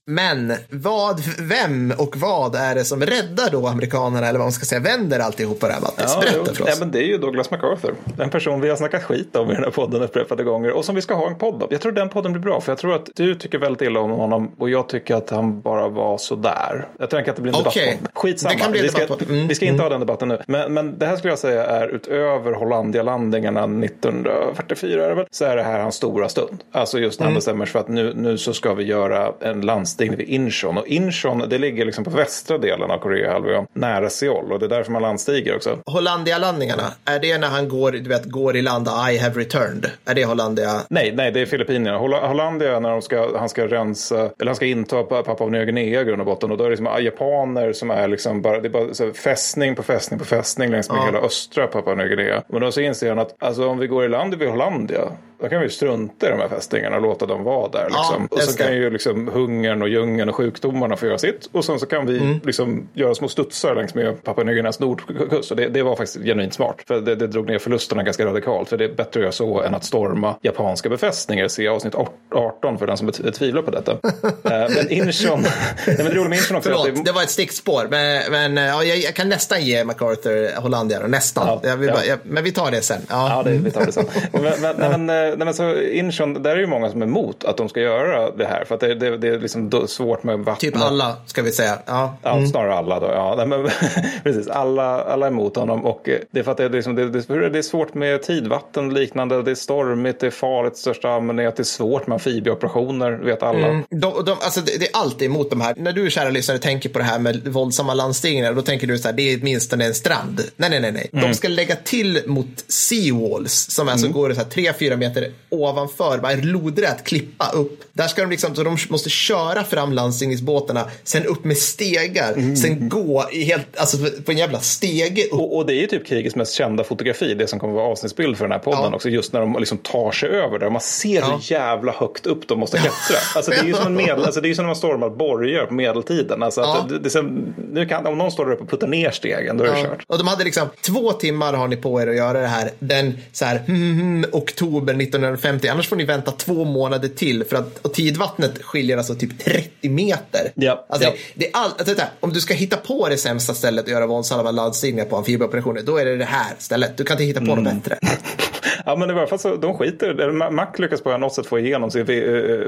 Men vad, vem och vad är det som räddar då amerikanerna, eller vad man ska säga, vänder alltihopa det här, Mattis? Ja, Berätta jo. för Ja, oss. men det är ju Douglas MacArthur. En person vi har snackat skit om i den här podden upprepade gånger och som vi ska ha en podd om. Jag tror den podden blir bra för jag tror att du tycker väldigt illa om honom och jag tycker att han bara var sådär. Jag tänker att det blir en Okej. debatt. Skitsamma. Det kan bli en vi, ska, debatt. Mm, vi ska inte ha den debatten nu. Men, men det här skulle jag säga är utöver Hollandia-landningarna 1944 är det väl, så är det här hans stora stund. Alltså just när Mm. han bestämmer sig för att nu, nu så ska vi göra en landstigning vid Incheon. Och Incheon det ligger liksom på västra delen av Koreahalvön, nära Seoul. Och det är därför man landstiger också. Hollandia-landningarna, är det när han går, du vet, går i land I have returned? Är det Hollandia? Nej, nej, det är Filippinerna. Holl- Hollandia när de ska, han ska rensa, eller han ska inta Pa- Papua Nya Guinea i grund och botten. Och då är det liksom japaner som är liksom bara, det är bara så fästning på fästning på fästning längs med hela östra Papua Nya Guinea. Men då så inser han att alltså, om vi går i land vid Hollandia, då kan vi strunta i de här fästningarna och låta dem vara där. Liksom. och så kan ju liksom hungern och djungeln och sjukdomarna få göra sitt. Och sen så kan vi Mm. liksom göra små studsar längs med Papua Nya Guineas nordkust. Och det, det var faktiskt genuint smart. För det, det drog ner förlusterna ganska radikalt. För det är bättre att göra så än att storma japanska befästningar. Se avsnitt 18 för den som tvivlar på detta. *laughs* Eh, men Incheon, *laughs* nej, men det roliga med Incheon också Förlåt, det, det var ett stickspår. Men, men ja, jag, jag kan nästan ge MacArthur Hollandia nästan. Ja, ja. bara, jag, men vi tar det sen. Ja. Ja, det, vi tar det sen. *laughs* men, men, men, eh, nej, men så Incheon, där är ju många som är emot att de ska göra det här. För att det, det, det är liksom svårt med vatten. Typ alla, ska vi säga. Ja. Ja, snarare alla då. Ja, nej, men, *laughs* precis, alla, alla är emot honom. Och eh, det är för att det är, liksom, det, det, det är svårt med tidvatten och liknande. Det är stormigt, det är farligt i största allmänhet. Det är svårt med amfibieoperationer, vet alla. De, de, alltså det, det är alltid emot de här. När du, kära lyssnare, tänker på det här med våldsamma landstigningar, då tänker du så här, det är åtminstone en strand. Nej, nej, nej, nej. De ska lägga till mot seawalls, som alltså går så här tre, fyra meter ovanför, bara en lodrät klippa upp. Där ska de liksom, så de måste köra fram landstigningsbåtarna, sen upp med stegar, sen gå i helt, alltså på en jävla stege upp. Och, och det är ju typ krigets mest kända fotografi, det som kommer vara avsnittsbild för den här podden Ja. också, just när de liksom tar sig över där. Man ser hur jävla högt upp de måste klättra. Alltså det är ju som, en *laughs* medel, alltså det är som när man stormar borgar på medeltiden. Alltså Ja. det, det, som- nu kan, om någon står där uppe och puttar ner stegen, då är det kört. Och de hade liksom två timmar har ni på er att göra det här den så här, hmm, oktober 1950. Annars får ni vänta två månader till för att och tidvattnet skiljer alltså typ 30 meter. Ja, Alltså, ja. Det är all, alltså, här, om du ska hitta på det sämsta stället att göra våldsamma landstigningar på amfibieoperationer, då är det det här stället. Du kan inte hitta på Mm. något bättre. *laughs* Ja men i alla fall så de skiter Mac lyckas på något sätt få igenom sin eh,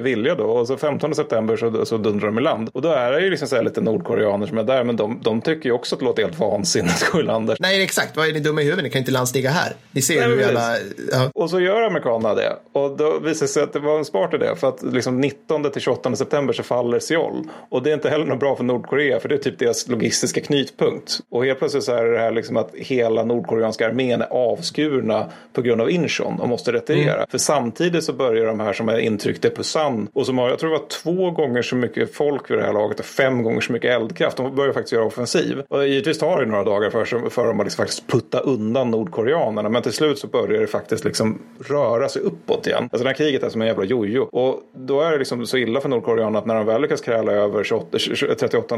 vilja då och så 15 september så, så dundrar de i land. Och då är det ju liksom så lite nordkoreaner som är där men de, de tycker ju också att det låter helt vansinnigt *laughs* där. Nej, exakt. Vad är ni dumma i huvudet? Ni kan inte landstiga här. Ni ser ju Nej, hur jävla... Ja. Och så gör amerikanerna det. Och då visar det sig att det var en smart idé. För att liksom 19 till 28 september så faller Seoul. Och det är inte heller något bra för Nordkorea. För det är typ deras logistiska knutpunkt. Och helt plötsligt så är det här liksom att hela nordkoreanska armén är avskurna på grund av Incheon och måste retirera. För samtidigt så börjar de här som är intryckta i Pusan. Och som har, jag tror det var två gånger så mycket folk vid det här laget och fem gånger så mycket eldkraft. De börjar faktiskt göra offensiv. Och givetvis tar det några dagar för, för dem att liksom faktiskt putta undan nordkoreanerna. Men till slut så börjar det faktiskt liksom röra sig uppåt igen. Alltså det här kriget är som en jävla jojo. Och då är det liksom så illa för nordkoreanerna att när de väl lyckas kräla över 28, 38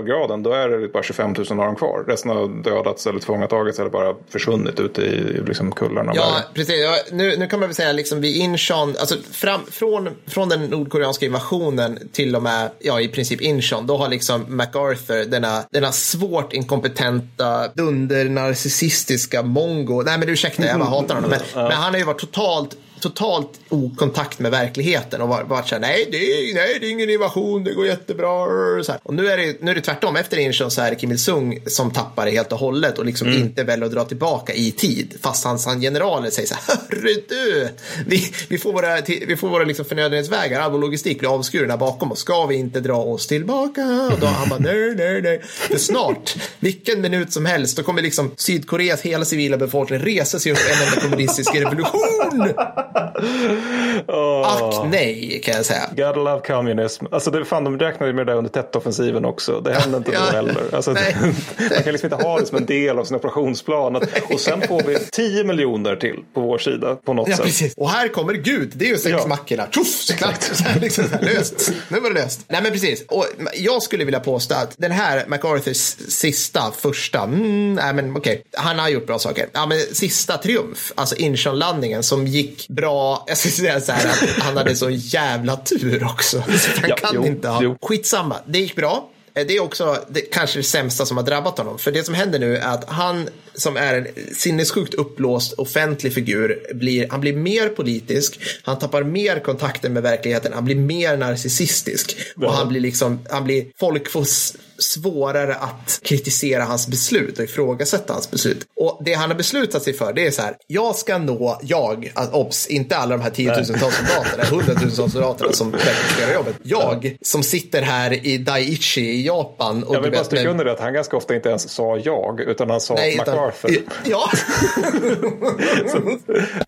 graden då är det bara 25 000 av dem kvar. Resten har dödats eller tillfångatagits eller bara försvunnit ute i liksom kullarna. Ja. Precis. Nu, nu kan man väl säga liksom vid Incheon, alltså fram, från, från den nordkoreanska invasionen till och med, ja i princip Incheon, då har liksom MacArthur, denna, denna svårt inkompetenta, dunder-narcissistiska mongo, nej men ursäkta, jag bara hatar honom, men, men han har ju varit totalt totalt okontakt med verkligheten och varit varit så här, nej det, är, nej, det är ingen invasion, det går jättebra. Så här. Och nu är, det, nu är det tvärtom, efter Incheon så är det Kim Il-Sung som tappar det helt och hållet och liksom inte väljer att dra tillbaka i tid. Fast hans, generaler säger så här, hörru du, vi, vi får våra, vi får våra liksom förnödenhetsvägar, all vår logistik blir avskurna bakom oss. Ska vi inte dra oss tillbaka? Och då han bara, nej, nej, nej. För snart, vilken minut som helst, då kommer liksom Sydkoreas hela civila befolkning resa sig upp en enda kommunistisk revolution. *laughs* Ack nej, kan jag säga. Gotta love communism. Alltså det, fan, de räknade med det där under Tet-offensiven också. Det hände inte då heller. Alltså, *laughs* man kan liksom inte ha det som en del av sin operationsplan. *laughs* Och sen får vi 10 miljoner till på vår sida på något Ja, sätt. presis. Och här kommer Gud. Det är ju sex Ja. Tjoff, här, liksom, löst. Nu var det löst. Nej, men precis. Och jag skulle vilja påstå att den här MacArthurs sista, första, mm, nej men okej, han har gjort bra saker. Ja, men sista triumf, alltså Incheon-landningen som gick bra. Jag skulle säga så här att han hade så jävla tur också. *laughs* Så han Ja, kan jo, inte ha. jo. Skitsamma, det gick bra. Eh, Det är också det, kanske det sämsta som har drabbat honom. För det som händer nu är att han som är en sinnessjukt uppblåst offentlig figur, blir, han blir mer politisk, han tappar mer kontakten med verkligheten, han blir mer narcissistisk. Och han blir liksom, han blir folkfos svårare att kritisera hans beslut och ifrågasätta hans beslut. Och det han har beslutat sig för det är så här, jag ska nå, jag, obs, inte alla de här tiotusentals soldaterna, hundratusentals soldaterna som *laughs* verkligen ska jobbet. Jag som sitter här i Daiichi i Japan. Och jag vill bara stryka under det att han ganska ofta inte ens sa jag, utan han sa Nej, utan- MacArthur. *laughs* Ja. *laughs*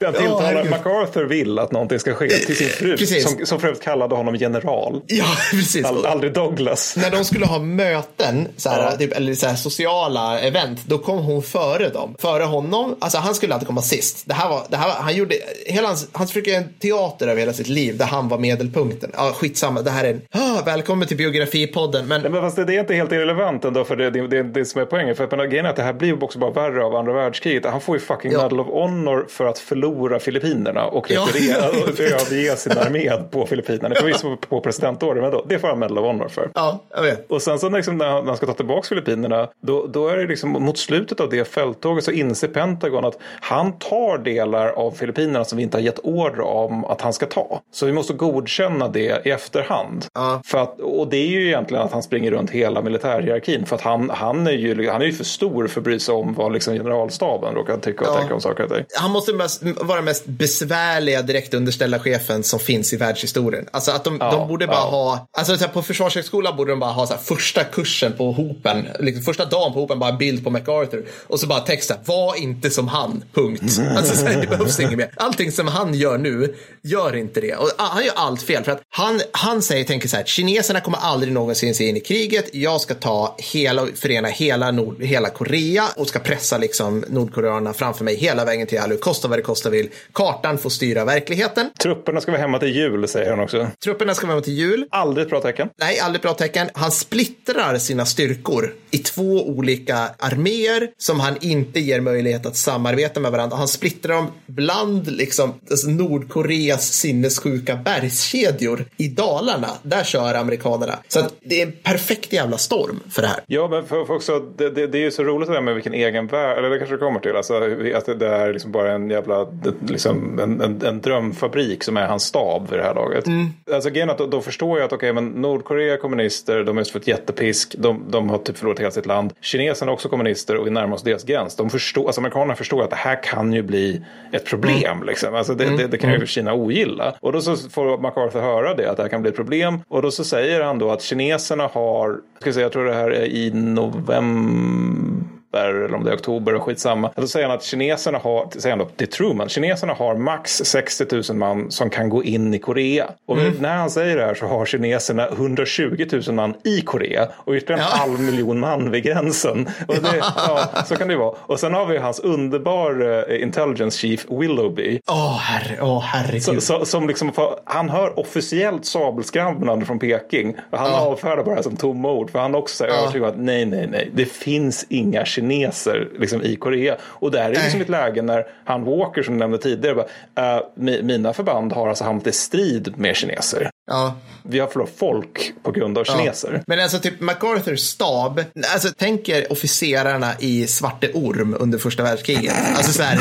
Den tilltalar herregud. MacArthur vill att någonting ska ske till sin fru, Precis. som, som för övrigt kallade honom general. ja, precis. All, aldrig Douglas. när de skulle ha möten, så här, Ja. typ, eller så här, sociala event, då kom hon före dem. Före honom, alltså han skulle alltid komma sist. Det här var, det här var, han gjorde, hela hans, han försökte göra en teater över hela sitt liv där han var medelpunkten. Ja, skitsamma, det här är en, ah, välkommen till biografipodden. Men Nej, men fast det, är inte helt irrelevant ändå för det, det, det, det som är poängen. För att men grejen är att det här blir ju också bara värre av andra världskriget. Han får ju fucking Ja. Medal of Honor för att förlora Filippinerna och Ja. retirera *laughs* och överge sin armé på Filippinerna. Förvisso på presidentåret, men då, det får han Medal of Honor för. ja, jag vet. Och sen så liksom han när han ska ta tillbaka Filippinerna, då, då är det liksom mot slutet av det fälttåget så inser Pentagon att han tar delar av Filippinerna som vi inte har gett order om att han ska ta. Så vi måste godkänna det i efterhand. Ja. För att, och det är ju egentligen att han springer runt hela militärhierarkin. För att han, han, är, ju, han är ju för stor för att bry sig om vad liksom generalstaben råkar tycka och Ja. tänka om saker och ting. Han måste mest, vara mest besvärliga direkt underställda chefen som finns i världshistorien. Alltså att de, Ja, de borde bara ha, alltså på försvarshögskolan borde de bara ha så första kursen på hopen, liksom, första dagen på hopen bara en bild på MacArthur och så bara texta, var inte som han, punkt. Alltså så här, det behövs inget mer. Allting som han gör nu, gör inte det. Och ah, han gör allt fel för att han, han säger, tänker så här, kineserna kommer aldrig någonsin se in i kriget, jag ska ta hela, förena hela, Nord, hela Korea och ska pressa liksom nordkoreanerna framför mig hela vägen till Yalu, kosta vad det kosta vill. Kartan får styra verkligheten. Trupperna ska vara hemma till jul, säger han också. Trupperna ska vara till jul. Aldrig ett bra tecken. Nej, aldrig bra tecken. Han splittrar sina styrkor i två olika arméer som han inte ger möjlighet att samarbeta med varandra. Han splittrar dem bland liksom, alltså Nordkoreas sinnessjuka bergskedjor i Dalarna. Där kör amerikanerna. Så det är en perfekt jävla storm för det här. Ja, men för, för också, det, det, det är ju så roligt det där med vilken egen värld, eller det kanske det kommer till, alltså, att det, det är liksom bara en jävla, liksom en, en, en drömfabrik som är hans stab vid det här laget. Alltså grejen är då, då förstår jag att okej, men Nordkorea är kommunister, de har just fått jättepisk, de, de har typ förlorat hela sitt land. Kineserna är också kommunister och vi närmar oss deras gräns. De förstår, alltså amerikanerna förstår att det här kan ju bli ett problem. Liksom. Alltså, det, det, det kan ju Kina ogilla. Och då så får MacArthur höra det, att det här kan bli ett problem. Och då så säger han då att kineserna har, ska jag, säga, jag tror det här är i november eller om det är oktober och skitsamma. Då säger han att kineserna har, säger han då, det är Truman, kineserna har max 60 000 man som kan gå in i Korea. Och när han säger det här så har kineserna 120 000 man i Korea och ytterligare en Ja. halv miljon man vid gränsen. Och det, *laughs* ja, så kan det vara. Och sen har vi hans underbar eh, intelligence chief Willoughby. Åh, herre, åh, herregud. Så, så, som liksom, han hör officiellt sabelskramlande från Peking. Och han Ja. avfärdar bara det som tomma ord. För han också säger Ja. övertygad om att nej, nej, nej. Det finns inga kineser liksom, i Korea. Och där är det liksom ett läge när han Walker som du nämnde tidigare. Bara, mi- mina förband har alltså hamnat i strid med kineser. Ja. Vi har förlorat folk på grund av kineser. Men alltså typ MacArthurs stab, alltså tänk er officerarna i Svarte Orm under första världskriget. Alltså så här,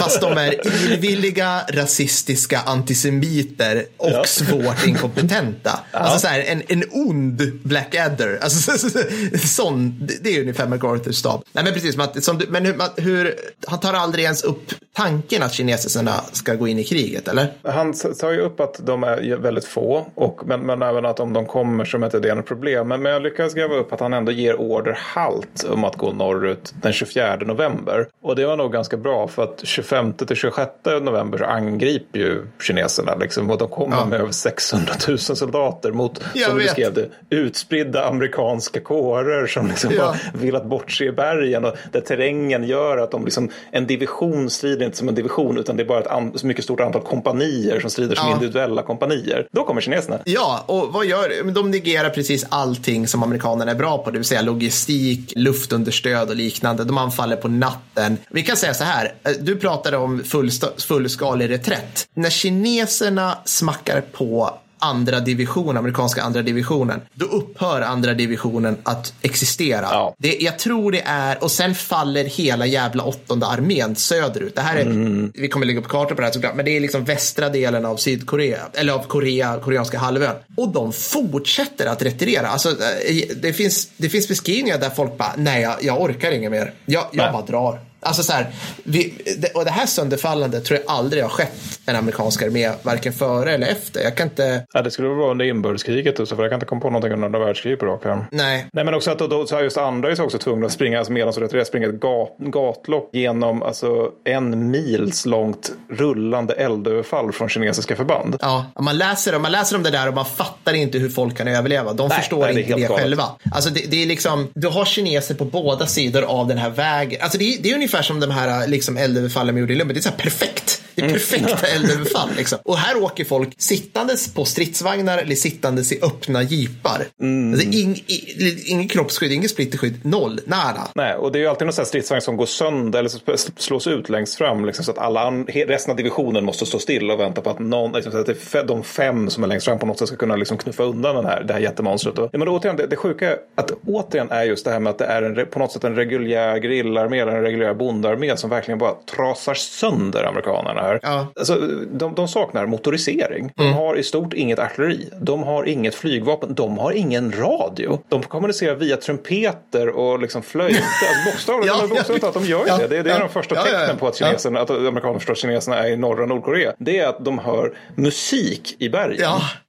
fast de är illvilliga, rasistiska antisemiter och Ja. svårt inkompetenta. Alltså så här, en, en ond Blackadder. Alltså så, så, så, sån, det- är ungefär MacArthurs stab. Nej men precis, att, som men hur, hur, han tar aldrig ens upp tanken att kineserna ska gå in i kriget, eller? Han tar ju upp att de är väldigt få, och, men, men även att om de kommer så är det något problem. Men, men jag lyckas gräva upp att han ändå ger order halt om att gå norrut den 24 november. Och det var nog ganska bra för att 25 till 26 november så angriper ju kineserna liksom, och de kommer Ja. med över 600 000 soldater mot, Jag som du vet. skrev det, utspridda amerikanska kårer som liksom Ja. bara velat bort sig i bergen och där terrängen gör att de liksom, en division strider inte som en division utan det är bara ett an, mycket stort antal kompanier som strider som Ja. individuella kompanier. Då kommer kineserna. Ja, och vad gör de? De negerar precis allting som amerikanerna är bra på, det vill säga logistik, luftunderstöd och liknande. De anfaller på natten. Vi kan säga så här, eh, du pratade om fullskalig reträtt. När kineserna smackar på andra division, amerikanska andra divisionen, då upphör andra divisionen att existera. Ja. Det, jag tror det är, och sen faller hela jävla åttonde armén söderut. Det här är, Mm. vi kommer lägga upp kartor på det här såklart, men det är liksom västra delen av Sydkorea, eller av Korea, koreanska halvön. Och de fortsätter att retirera. Alltså, eh, det, finns, det finns beskrivningar där folk bara, nej, jag, jag orkar inget mer. Jag, jag bara drar. Alltså så här, vi, och det här sönderfallandet tror jag aldrig har skett en amerikansk armé, varken före eller efter. Jag kan inte, Ja, det skulle vara under inbördeskriget, och så, för jag kan inte komma på någonting under andra världskriget på rak arm. nej. Nej men också att då, då, så här just andra är så också tvungna att springa, alltså medan de retirerar, springa ett gat, gatlopp genom alltså, en mils långt rullande eldöverfall från kinesiska förband. Ja, man läser, man läser om det där och man fattar inte hur folk kan överleva. De Nej, förstår nej, det inte det galet. själva. Alltså det, det är liksom, du har kineser på båda sidor av den här vägen. Alltså det, är- det är ungefär Ungefär som de här liksom, eldöverfallen vi gjorde i lumpen. Det är så här perfekt. *laughs* Det perfekta eldöverfall. Liksom. Och här åker folk sittandes på stridsvagnar eller sittandes i öppna jeepar. Mm. Alltså, ing, i, ingen kroppsskydd, ingen splitterskydd, noll, nada. Nej, och det är ju alltid någon sån här stridsvagn som går sönder eller slås ut längst fram. Liksom, så att alla resten av divisionen måste stå still och vänta på att, någon, liksom, så att de fem som är längst fram på något sätt ska kunna liksom, knuffa undan den här, det här jättemonstret. Och, men återigen, det, det sjuka är att återigen är just det här med att det är en, på något sätt en reguljär grillarmé eller en reguljär bondarmé som verkligen bara trasar sönder amerikanerna här. Ja. Alltså, de, de saknar motorisering. De har i stort inget artilleri. De har inget flygvapen. De har ingen radio. De kommunicerar via trumpeter och liksom flöjter. *laughs* Alltså, bokstavligt Ja, ja, bokstavligt ja. att de gör Ja, det. Det, det är ja. de första tecknen på att, kineserna, att amerikanerna förstår att kineserna är i norra Nordkorea. Det är att de hör musik i bergen.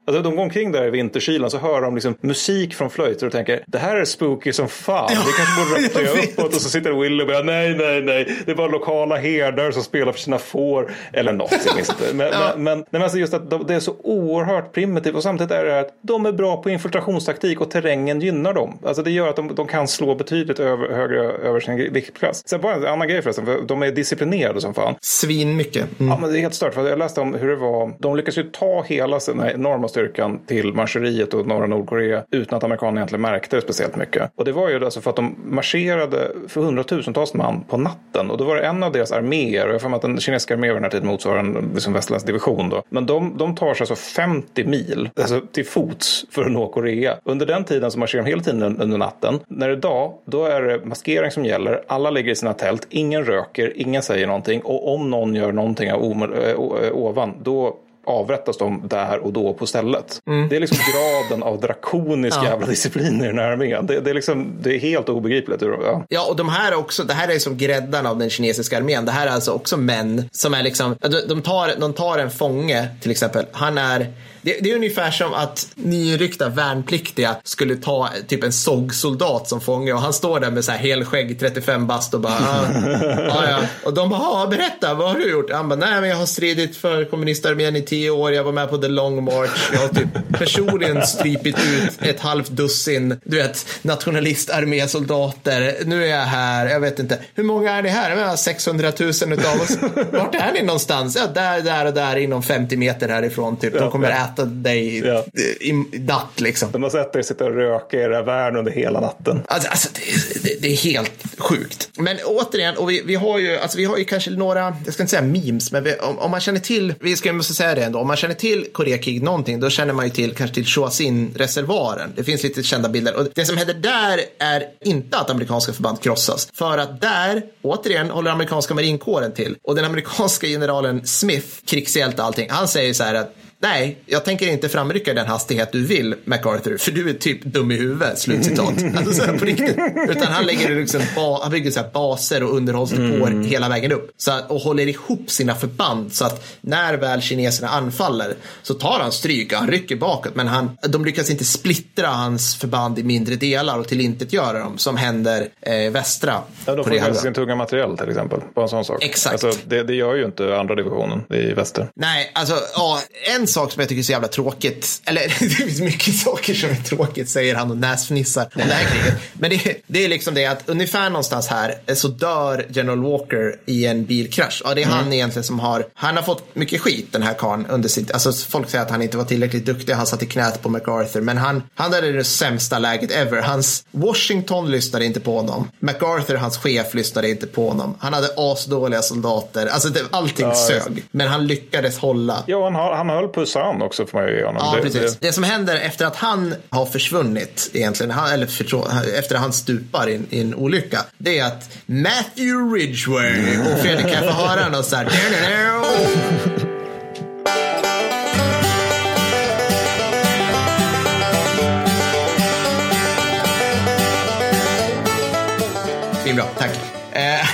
Ja. Alltså, de går omkring där i vinterkylan så hör de liksom musik från flöjter och tänker det här är spooky som fan. Vi kanske borde *laughs* rapportera uppåt och så sitter Willy och bara nej, nej, nej. Det är bara lokala herdar som spelar för sina får. Eller något, jag minns inte. Men, *laughs* Ja. men, men, nej, men alltså just att de, det är så oerhört primitivt och samtidigt är det att de är bra på infiltrationstaktik och terrängen gynnar dem. Alltså det gör att de, de kan slå betydligt över, högre över sin viktklass. Sen bara en annan grej förresten, för de är disciplinerade som fan. Svin mycket. Mm. Ja, men det är helt stört. För jag läste om hur det var. De lyckas ju ta hela här enorma styrkan till marscheriet och norra Nordkorea utan att amerikanerna egentligen märkte det speciellt mycket. Och det var ju alltså för att de marscherade för hundratusentals man på natten. Och då var det en av deras arméer, och jag har för mig att den kinesiska armén vid den här tiden motsvarar en liksom västerländsk division då. Men de, de tar sig alltså 50 mil alltså till fots för att nå Korea. Under den tiden så marscherar de hela tiden under natten. När det är dag, då är det maskering som gäller. Alla ligger i sina tält, ingen röker, ingen säger någonting. Och om någon gör någonting av eh, eh, ovan, då avrättas de där och då på stället. Det är liksom graden av drakonisk Ja. jävla disciplin i den här armén. Det, det, är liksom, det är helt obegripligt. Ja. Ja, och de här också, det här är som gräddan av den kinesiska armén. Det här är alltså också män som är liksom, de, de, tar, de tar en fånge till exempel. Han är, det, det är ungefär som att nyryckta värnpliktiga skulle ta typ en SOG-soldat som fånge och han står där med så här helskägg, 35 bast och bara, ah, ja, ja. Och de bara, "Ja, berätta, vad har du gjort? Han bara, nej men jag har stridit för kommunistarmén i tio år, jag var med på the long march, jag har typ personligen strypit ut ett halvt dussin, du vet, nationalistarmésoldater. Nu är jag här, jag vet inte. Hur många är ni här? Jag menar 600 000 utav oss. Vart är ni någonstans? Ja, där, där och där inom 50 meter härifrån typ. De kommer ja. Äta dig Ja. i, i natt liksom. De har sett er sitta och röka i era värn under hela natten. Alltså, alltså det, det, det är helt sjukt. Men återigen, och vi, vi, har ju, alltså, vi har ju kanske några, jag ska inte säga memes, men vi, om, om man känner till, vi ska måste säga det ändå, om man känner till Koreakriget någonting, då känner man ju till kanske till Choisin-reservoaren. Det finns lite kända bilder. Och det som händer där är inte att amerikanska förband krossas. För att där, återigen, håller amerikanska marinkåren till. Och den amerikanska generalen Smith, krigshjälte allting, han säger så här att Nej, jag tänker inte framrycka i den hastighet du vill, MacArthur, för du är typ dum i huvudet, slutcitat. *laughs* alltså, så här, på riktigt. Utan han lägger liksom, ba, han bygger så här baser och underhållsdepåer hela vägen upp. Så att, och håller ihop sina förband så att när väl kineserna anfaller så tar han stryk och han rycker bakåt. Men han, de lyckas inte splittra hans förband i mindre delar och tillintetgöra dem som händer eh, västra Ja, de får med sin tunga materiell till exempel. Bara en sån sak. Exakt. Alltså, det, det gör ju inte andra divisionen i väster. Nej, alltså ja, en sak som jag tycker är så jävla tråkigt, eller *laughs* det finns mycket saker som är tråkigt säger han och näsfnissar om det här kriget. Men det, det är liksom det att ungefär någonstans här så dör General Walker i en bilkrasch. Ja, det är han egentligen som har, han har fått mycket skit den här karln under sitt, alltså folk säger att han inte var tillräckligt duktig, han satt i knät på MacArthur, men han, han hade det sämsta läget ever. Hans Washington lyssnade inte på honom. MacArthur, hans chef, lyssnade inte på honom. Han hade asdåliga soldater, alltså det, allting sög. Men han lyckades hålla. Ja, han, har- han höll på pussar han också får man ju ge honom. Ja, det, precis. Det, Det som händer efter att han har försvunnit, egentligen, han, eller förstå, efter att han stupar i, en- i en olycka, det är att Matthew Ridgway och Fredrik kan få höra något så här. Svinbra, tack.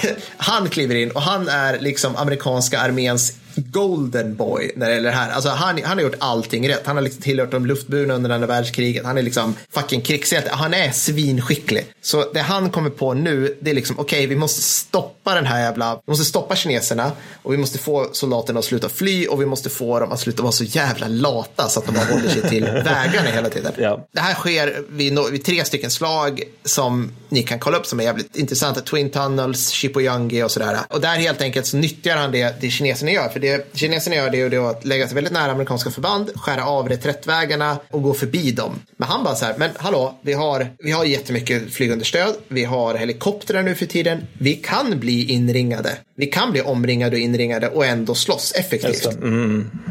Eh, han kliver in och han är liksom amerikanska arméns golden boy när det gäller det här. Alltså han, han har gjort allting rätt. Han har liksom tillhört de luftburna under andra världskriget. Han är liksom fucking krigshjälte. Han är svinskicklig. Så det han kommer på nu, det är liksom okej, vi måste stoppa den här jävla, vi måste stoppa kineserna och vi måste få soldaterna att sluta fly och vi måste få dem att sluta vara så jävla lata så att de bara håller sig till *laughs* vägarna hela tiden. Ja. Det här sker vid, vid tre stycken slag som ni kan kolla upp som är jävligt intressanta. Twin Tunnels, Shipoyangi och sådär. Och där helt enkelt så nyttjar han det, det kineserna gör. För det kineserna gör det är ju att lägga sig väldigt nära amerikanska förband, skära av reträttvägarna och gå förbi dem. Men han bara så här, men hallå, vi har, vi har jättemycket flygunderstöd, vi har helikoptrar nu för tiden, vi kan bli inringade. Vi kan bli omringade och inringade och ändå slåss effektivt.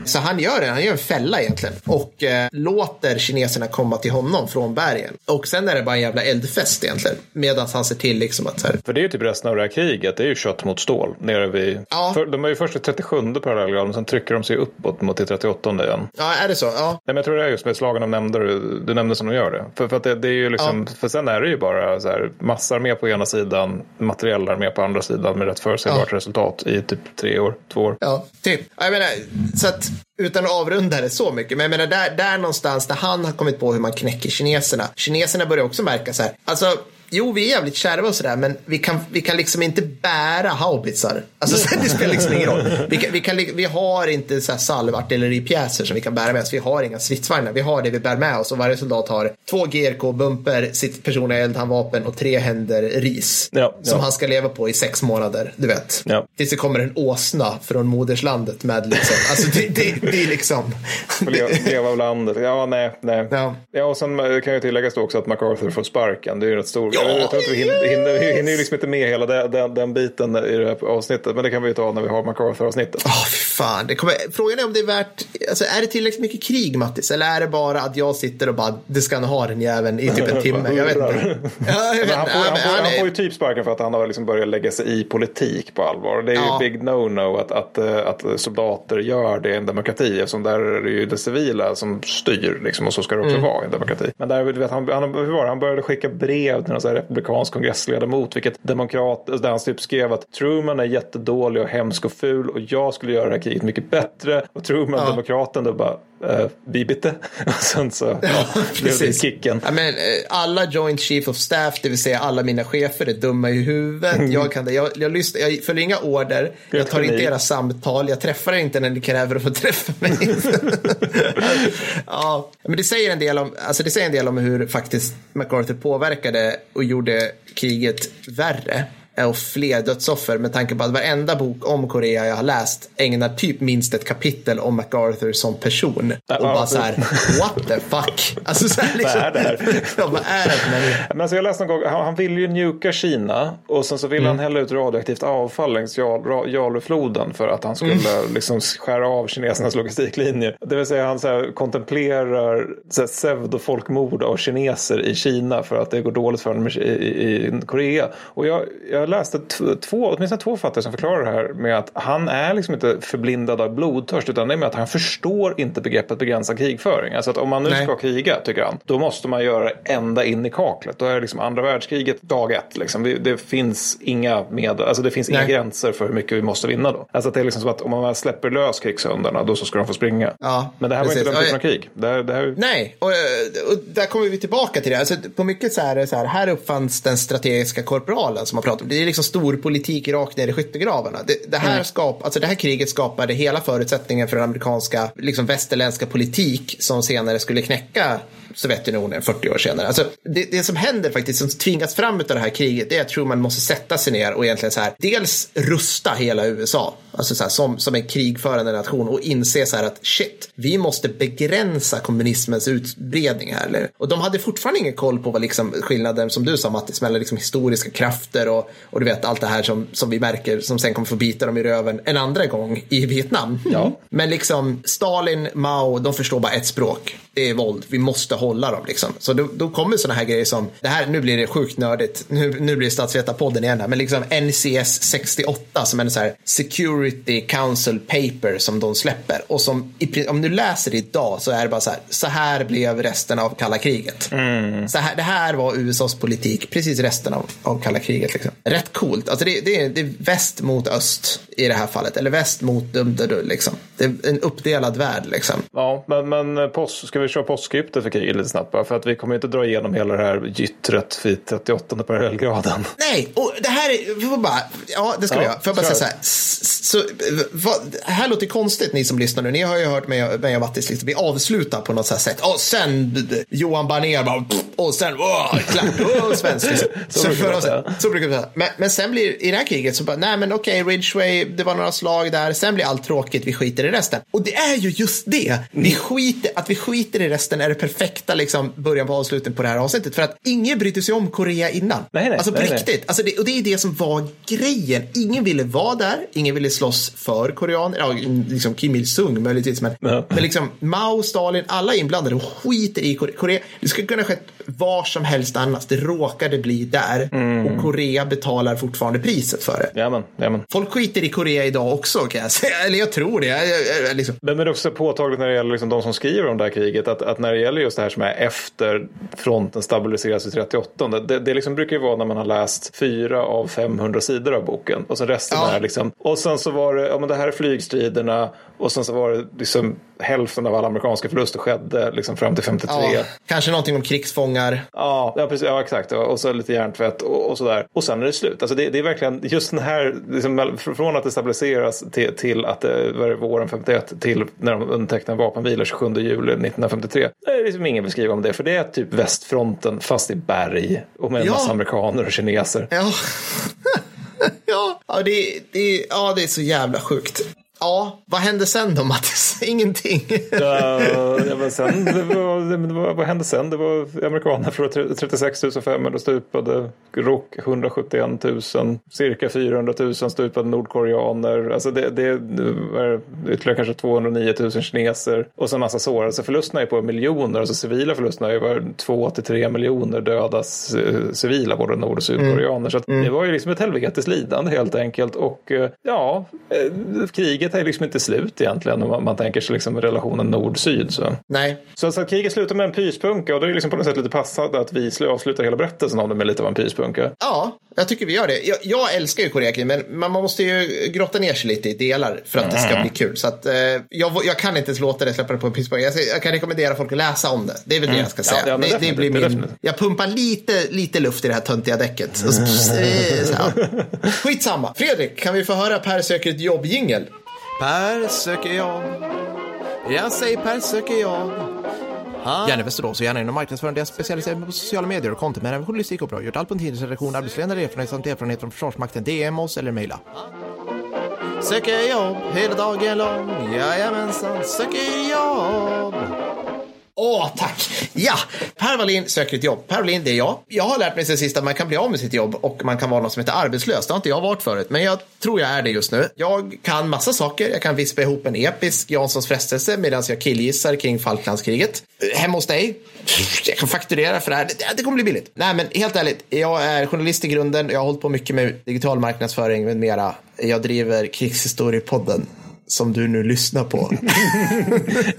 Så han gör det, han gör en fälla egentligen och eh, låter kineserna komma till honom från bergen. Och sen är det bara en jävla eldfest egentligen. Medan han ser till liksom att så här, För det är ju typ resten av det här kriget. Det är ju kött mot stål. Nere vid... Ja. För, de är ju först i 37 parallellgraden. Sen trycker de sig uppåt mot till 38 igen. ja är det så? Ja. Nej, men jag tror det är just med slagen de nämnde. Du nämnde som de gör det. För, för, att det, det är ju liksom, för sen är det ju bara så här, massarmé på ena sidan, materiellarmé på andra sidan med rätt förutsägbart resultat i typ tre år, två år. Ja, typ. Ja, Jag menar, så att utan att avrunda det så mycket, men jag menar där, där någonstans där han har kommit på hur man knäcker kineserna. Kineserna börjar också märka så här, alltså Jo, vi är jävligt kärva och sådär, men vi kan, vi kan liksom inte bära haubitsar. Alltså, så *laughs* det spelar liksom ingen roll. Vi, kan, vi, kan, vi har inte så här salvartilleripjäser som vi kan bära med oss. Vi har inga stridsvagnar. Vi har det vi bär med oss och varje soldat har två GRK-bumper, sitt personliga eldhandvapen och tre händer ris. Ja, som ja. han ska leva på i sex månader, du vet. Ja. Tills det kommer en åsna från moderslandet med liksom, alltså det, det, det är liksom. *laughs* Leva, av landet. Ja, nej, nej. Ja. Och sen kan jag tillägga då också att MacArthur får sparken. Det är ju rätt stor. Ja. Jag tror att vi hinner, hinner, vi hinner ju liksom inte med hela den, den, den biten i det här avsnittet. Men det kan vi ju ta när vi har MacArthur-avsnittet. Åh, fy fan. Det kommer, frågan är om det är värt, alltså är det tillräckligt mycket krig Mattis? Eller är det bara att jag sitter och bara, det ska han ha den jäveln i typ en *laughs* timme? Jag vet inte. Ja, jag vet Men han, får, Ja, han, men får, han han är- får ju typ sparken för att han har liksom börjat lägga sig i politik på allvar. Det är Ja. ju big no-no att, att, eh, att soldater gör det i en demokrati. Eftersom där är det ju det civila som styr. Liksom, och så ska det Mm. också vara i en demokrati. Men där, vet, han, han, hur var det? han började skicka brev till någon så här republikansk kongressledamot. Vilket demokrat, där han typ skrev att Truman är jättedålig och hemsk och ful. Och jag skulle göra det här kriget mycket bättre. Och Truman, Ja. demokraten, då bara Uh, bibitte. *laughs* Och sen så ja, blev det kicken. Ja, men, eh, alla Joint Chief of Staff, det vill säga alla mina chefer, är dumma i huvudet. Jag, kan det. Jag, jag, lyssnar, jag följer inga order. Jag tar inte era samtal. Jag träffar er inte när ni kräver att få träffa mig. *laughs* *laughs* ja, men det säger, en del om, alltså det säger en del om hur faktiskt MacArthur påverkade och gjorde kriget värre och fler dödsoffer med tanke på att varenda bok om Korea jag har läst ägnar typ minst ett kapitel om MacArthur som person. Och bara så här, what the fuck? Alltså så här, liksom, Vad är det här? *laughs* ja, vad är det? Men alltså jag läste någon gång, han, han ville ju njuka Kina och sen så ville Mm. han hälla ut radioaktivt avfall längs Jalufloden för att han skulle Mm. liksom skära av kinesernas logistiklinjer. Det vill säga han så här, kontemplerar så här, pseudofolkmord av kineser i Kina för att det går dåligt för dem i, i, i Korea. Och jag, jag läste t- två, åtminstone två författare som förklarar det här med att han är liksom inte förblindad av blodtörst utan det är med att han förstår inte begreppet begränsad krigföring. Alltså att om man nu Nej. ska kriga, tycker han, då måste man göra det ända in i kaklet. Då är det liksom andra världskriget dag ett. Liksom. Det finns inga med, alltså det finns inga Nej. gränser för hur mycket vi måste vinna då. Alltså att det är liksom som att om man släpper lös krigshundarna, då så ska de få springa. Ja, Men det här var precis. inte den typen av krig. Det här, det här, Nej, och, och där kommer vi tillbaka till det. Alltså, på mycket så här, så här, här uppfanns den strategiska korporalen som man pratar om. Det är liksom stor politik rakt ner i skyttegravarna. Det, det, här skap, alltså det här kriget skapade hela förutsättningen för den amerikanska, liksom västerländska politik som senare skulle knäcka Sovjetunionen 40 år senare. Alltså, det, det som händer faktiskt, som tvingas fram av det här kriget, det är att Truman måste sätta sig ner och egentligen så här, dels rusta hela USA, alltså så här, som, som en krigförande nation och inse så här att shit, vi måste begränsa kommunismens utbredning här. Eller? Och de hade fortfarande ingen koll på vad liksom skillnaden, som du sa Mattis, mellan liksom historiska krafter och, och du vet allt det här som, som vi märker som sen kommer få bita dem i röven en andra gång i Vietnam. Ja. Men liksom Stalin, Mao, de förstår bara ett språk. Det är våld. Vi måste hålla dem liksom. Så då, då kommer sådana här grejer som, det här, nu blir det sjukt nördigt. Nu, nu blir det statsvetarpodden igen här. Men liksom NCS 68 som är en så här Security Council paper som de släpper. Och som, om du läser det idag så är det bara så här, så här blev resten av kalla kriget. Mm. Så här, det här var USAs politik, precis resten av, av kalla kriget. Liksom. Rätt coolt. Alltså det, det, är, det är väst mot öst i det här fallet. Eller väst mot Dumderull liksom. Det är en uppdelad värld liksom. Ja, men, men post, ska vi köra postskriptet för kriget lite snabbt bara? För att vi kommer inte dra igenom hela det här gyttret vid 38 parallellgraden. *laughs* Nej, och det här är, vi får bara, ja det ska Ja, vi göra. Får jag bara säga så här, så, vad, här låter konstigt ni som lyssnar nu. Ni har ju hört mig, mig och Mattis, liksom, vi avslutar på något så här sätt. Och sen Johan Banér bara, och sen, åh, klapp, åh, svensk. Liksom. *laughs* Så Så, brukar säga. så brukar vi säga. Men, men sen blir, i det här kriget så bara, nej men okej, Ridgeway, det var några slag där, sen blir allt tråkigt, vi skiter i resten. Och det är ju just det, vi skiter, att vi skiter i resten är det perfekta liksom, början på avslutningen på det här avsnittet. För att ingen brydde sig om Korea innan. Nej, nej, alltså på nej, riktigt. Alltså det, och det är det som var grejen. Ingen ville vara där, ingen ville slåss för koreaner, ja, liksom Kim Il-Sung möjligtvis, men, Ja. men liksom Mao, Stalin, alla inblandade och skiter i Korea. Korea. Det skulle kunna skett var som helst annars. Det råkade bli där Mm. och Korea betalar fortfarande priset för det. Jamen, jamen. Folk skiter i Korea idag också kan jag säga. Eller jag tror det. Jag, jag, liksom. Men men det är också påtagligt när det gäller liksom de som skriver om det här kriget att, att när det gäller just det här som är efter fronten stabiliseras i 38 det, det liksom brukar ju vara när man har läst fyra av 500 sidor av boken och så resten Ja. är liksom och sen så var det, ja men det här är flygstriderna och sen så var det liksom hälften av alla amerikanska förluster skedde liksom fram till 53. Ja, kanske någonting om krigsfångar. Ja, ja, precis, ja exakt. Och så lite hjärntvätt och, och sådär. Och sen är det slut. Alltså det, det är verkligen just den här, liksom, fr- från att det stabiliseras till, till att det var våren 51 till när de undertecknar en vapenvila 27 juli 1953. Det är liksom ingen skriva om det, för det är typ västfronten fast i berg och med en Ja. massa amerikaner och kineser. Ja, *laughs* ja. ja, det, det, ja, det är så jävla sjukt. Ja, vad hände sen då Mattis? *laughs* Ingenting. Ja, men sen, det var, det var, vad hände sen? Det var amerikaner för 36 500 stupade, ROK 171 000, cirka 400 000 stupade nordkoreaner, alltså det, det var ytterligare kanske 209 000 kineser och så en massa sårade. Så förlusterna är på miljoner, alltså civila förlusterna är var 2 till 3 miljoner döda c- civila, både nord och sydkoreaner. Så att det var ju liksom ett helvetes lidande helt enkelt och eh, ja, eh, kriget är liksom inte slut egentligen om man, man tänker sig liksom relationen nord-syd. Så. Nej, Så, så att kriget slutar med en pyspunka och då är det liksom på något sätt lite passande att vi slu- avslutar hela berättelsen om det med lite av en pyspunka. ja, jag tycker vi gör det. Jag, jag älskar ju Koreakrig, men man man måste ju grotta ner sig lite i delar för att det ska bli kul. Så att, eh, jag, jag kan inte ens låta det släppa det på en pisspunka. Jag, jag kan rekommendera folk att läsa om det. Det är väl det jag ska säga. Ja, det, det definitivt, blir min, definitivt. jag pumpar lite, lite luft i det här töntiga däcket. Så, så, så, ja. *laughs* Skitsamma. Fredrik, kan vi få höra Per söker ett jobb-jingel? Per söker jobb. Jag säger Per söker jobb. Gärna Västerås och gärna inom marknadsförande. Jag specialiserar mig på sociala medier och content, men även journalistik och bra. Gjort allt på en tidningsredaktion, arbetsledare, erfarenhet samt erfarenhet från Försvarsmakten. DM oss eller mejla. Söker jobb hela dagen lång. Jajamensan, söker jobb. Åh, tack! Ja, Per Wallin söker ett jobb. Per Wallin, det är jag. Jag har lärt mig sen sist att man kan bli av med sitt jobb och man kan vara någon som heter arbetslös. Det har inte jag varit förut, men jag tror jag är det just nu. Jag kan massa saker. Jag kan vispa ihop en episk Janssons frestelse medan jag killgissar kring Falklandskriget. Hemma hos dig. Jag kan fakturera för det här. Det kommer bli billigt. Nej, men helt ärligt. Jag är journalist i grunden. Jag har hållit på mycket med digital marknadsföring med mera. Jag driver Krigshistoriepodden som du nu lyssnar på. *laughs*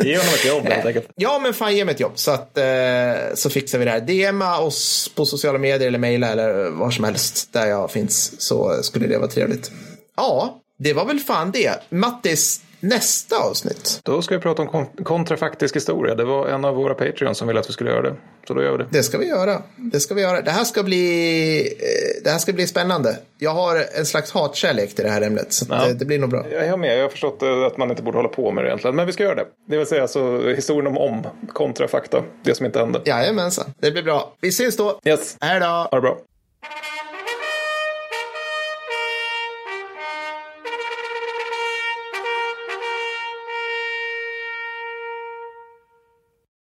Ge honom ett jobb helt enkelt. Ja, men fan ge mig ett jobb så, att, eh, så fixar vi det här. DMa oss på sociala medier eller mejla eller var som helst där jag finns så skulle det vara trevligt. Ja, det var väl fan det. Mattis, nästa avsnitt. Då ska vi prata om kon- kontrafaktisk historia. Det var en av våra Patreons som ville att vi skulle göra det. Så då gör vi det. Det ska vi göra. Det ska vi göra. Det här ska bli, eh, det här ska bli spännande. Jag har en slags hatkärlek till det här ämnet. Så Ja. det, det blir nog bra. Jag är med. Jag har förstått eh, att man inte borde hålla på med det egentligen. Men vi ska göra det. Det vill säga alltså historien om om kontra fakta. Det som inte hände. Jajamensan. Det blir bra. Vi syns då. Yes. Hej då. Ha det bra.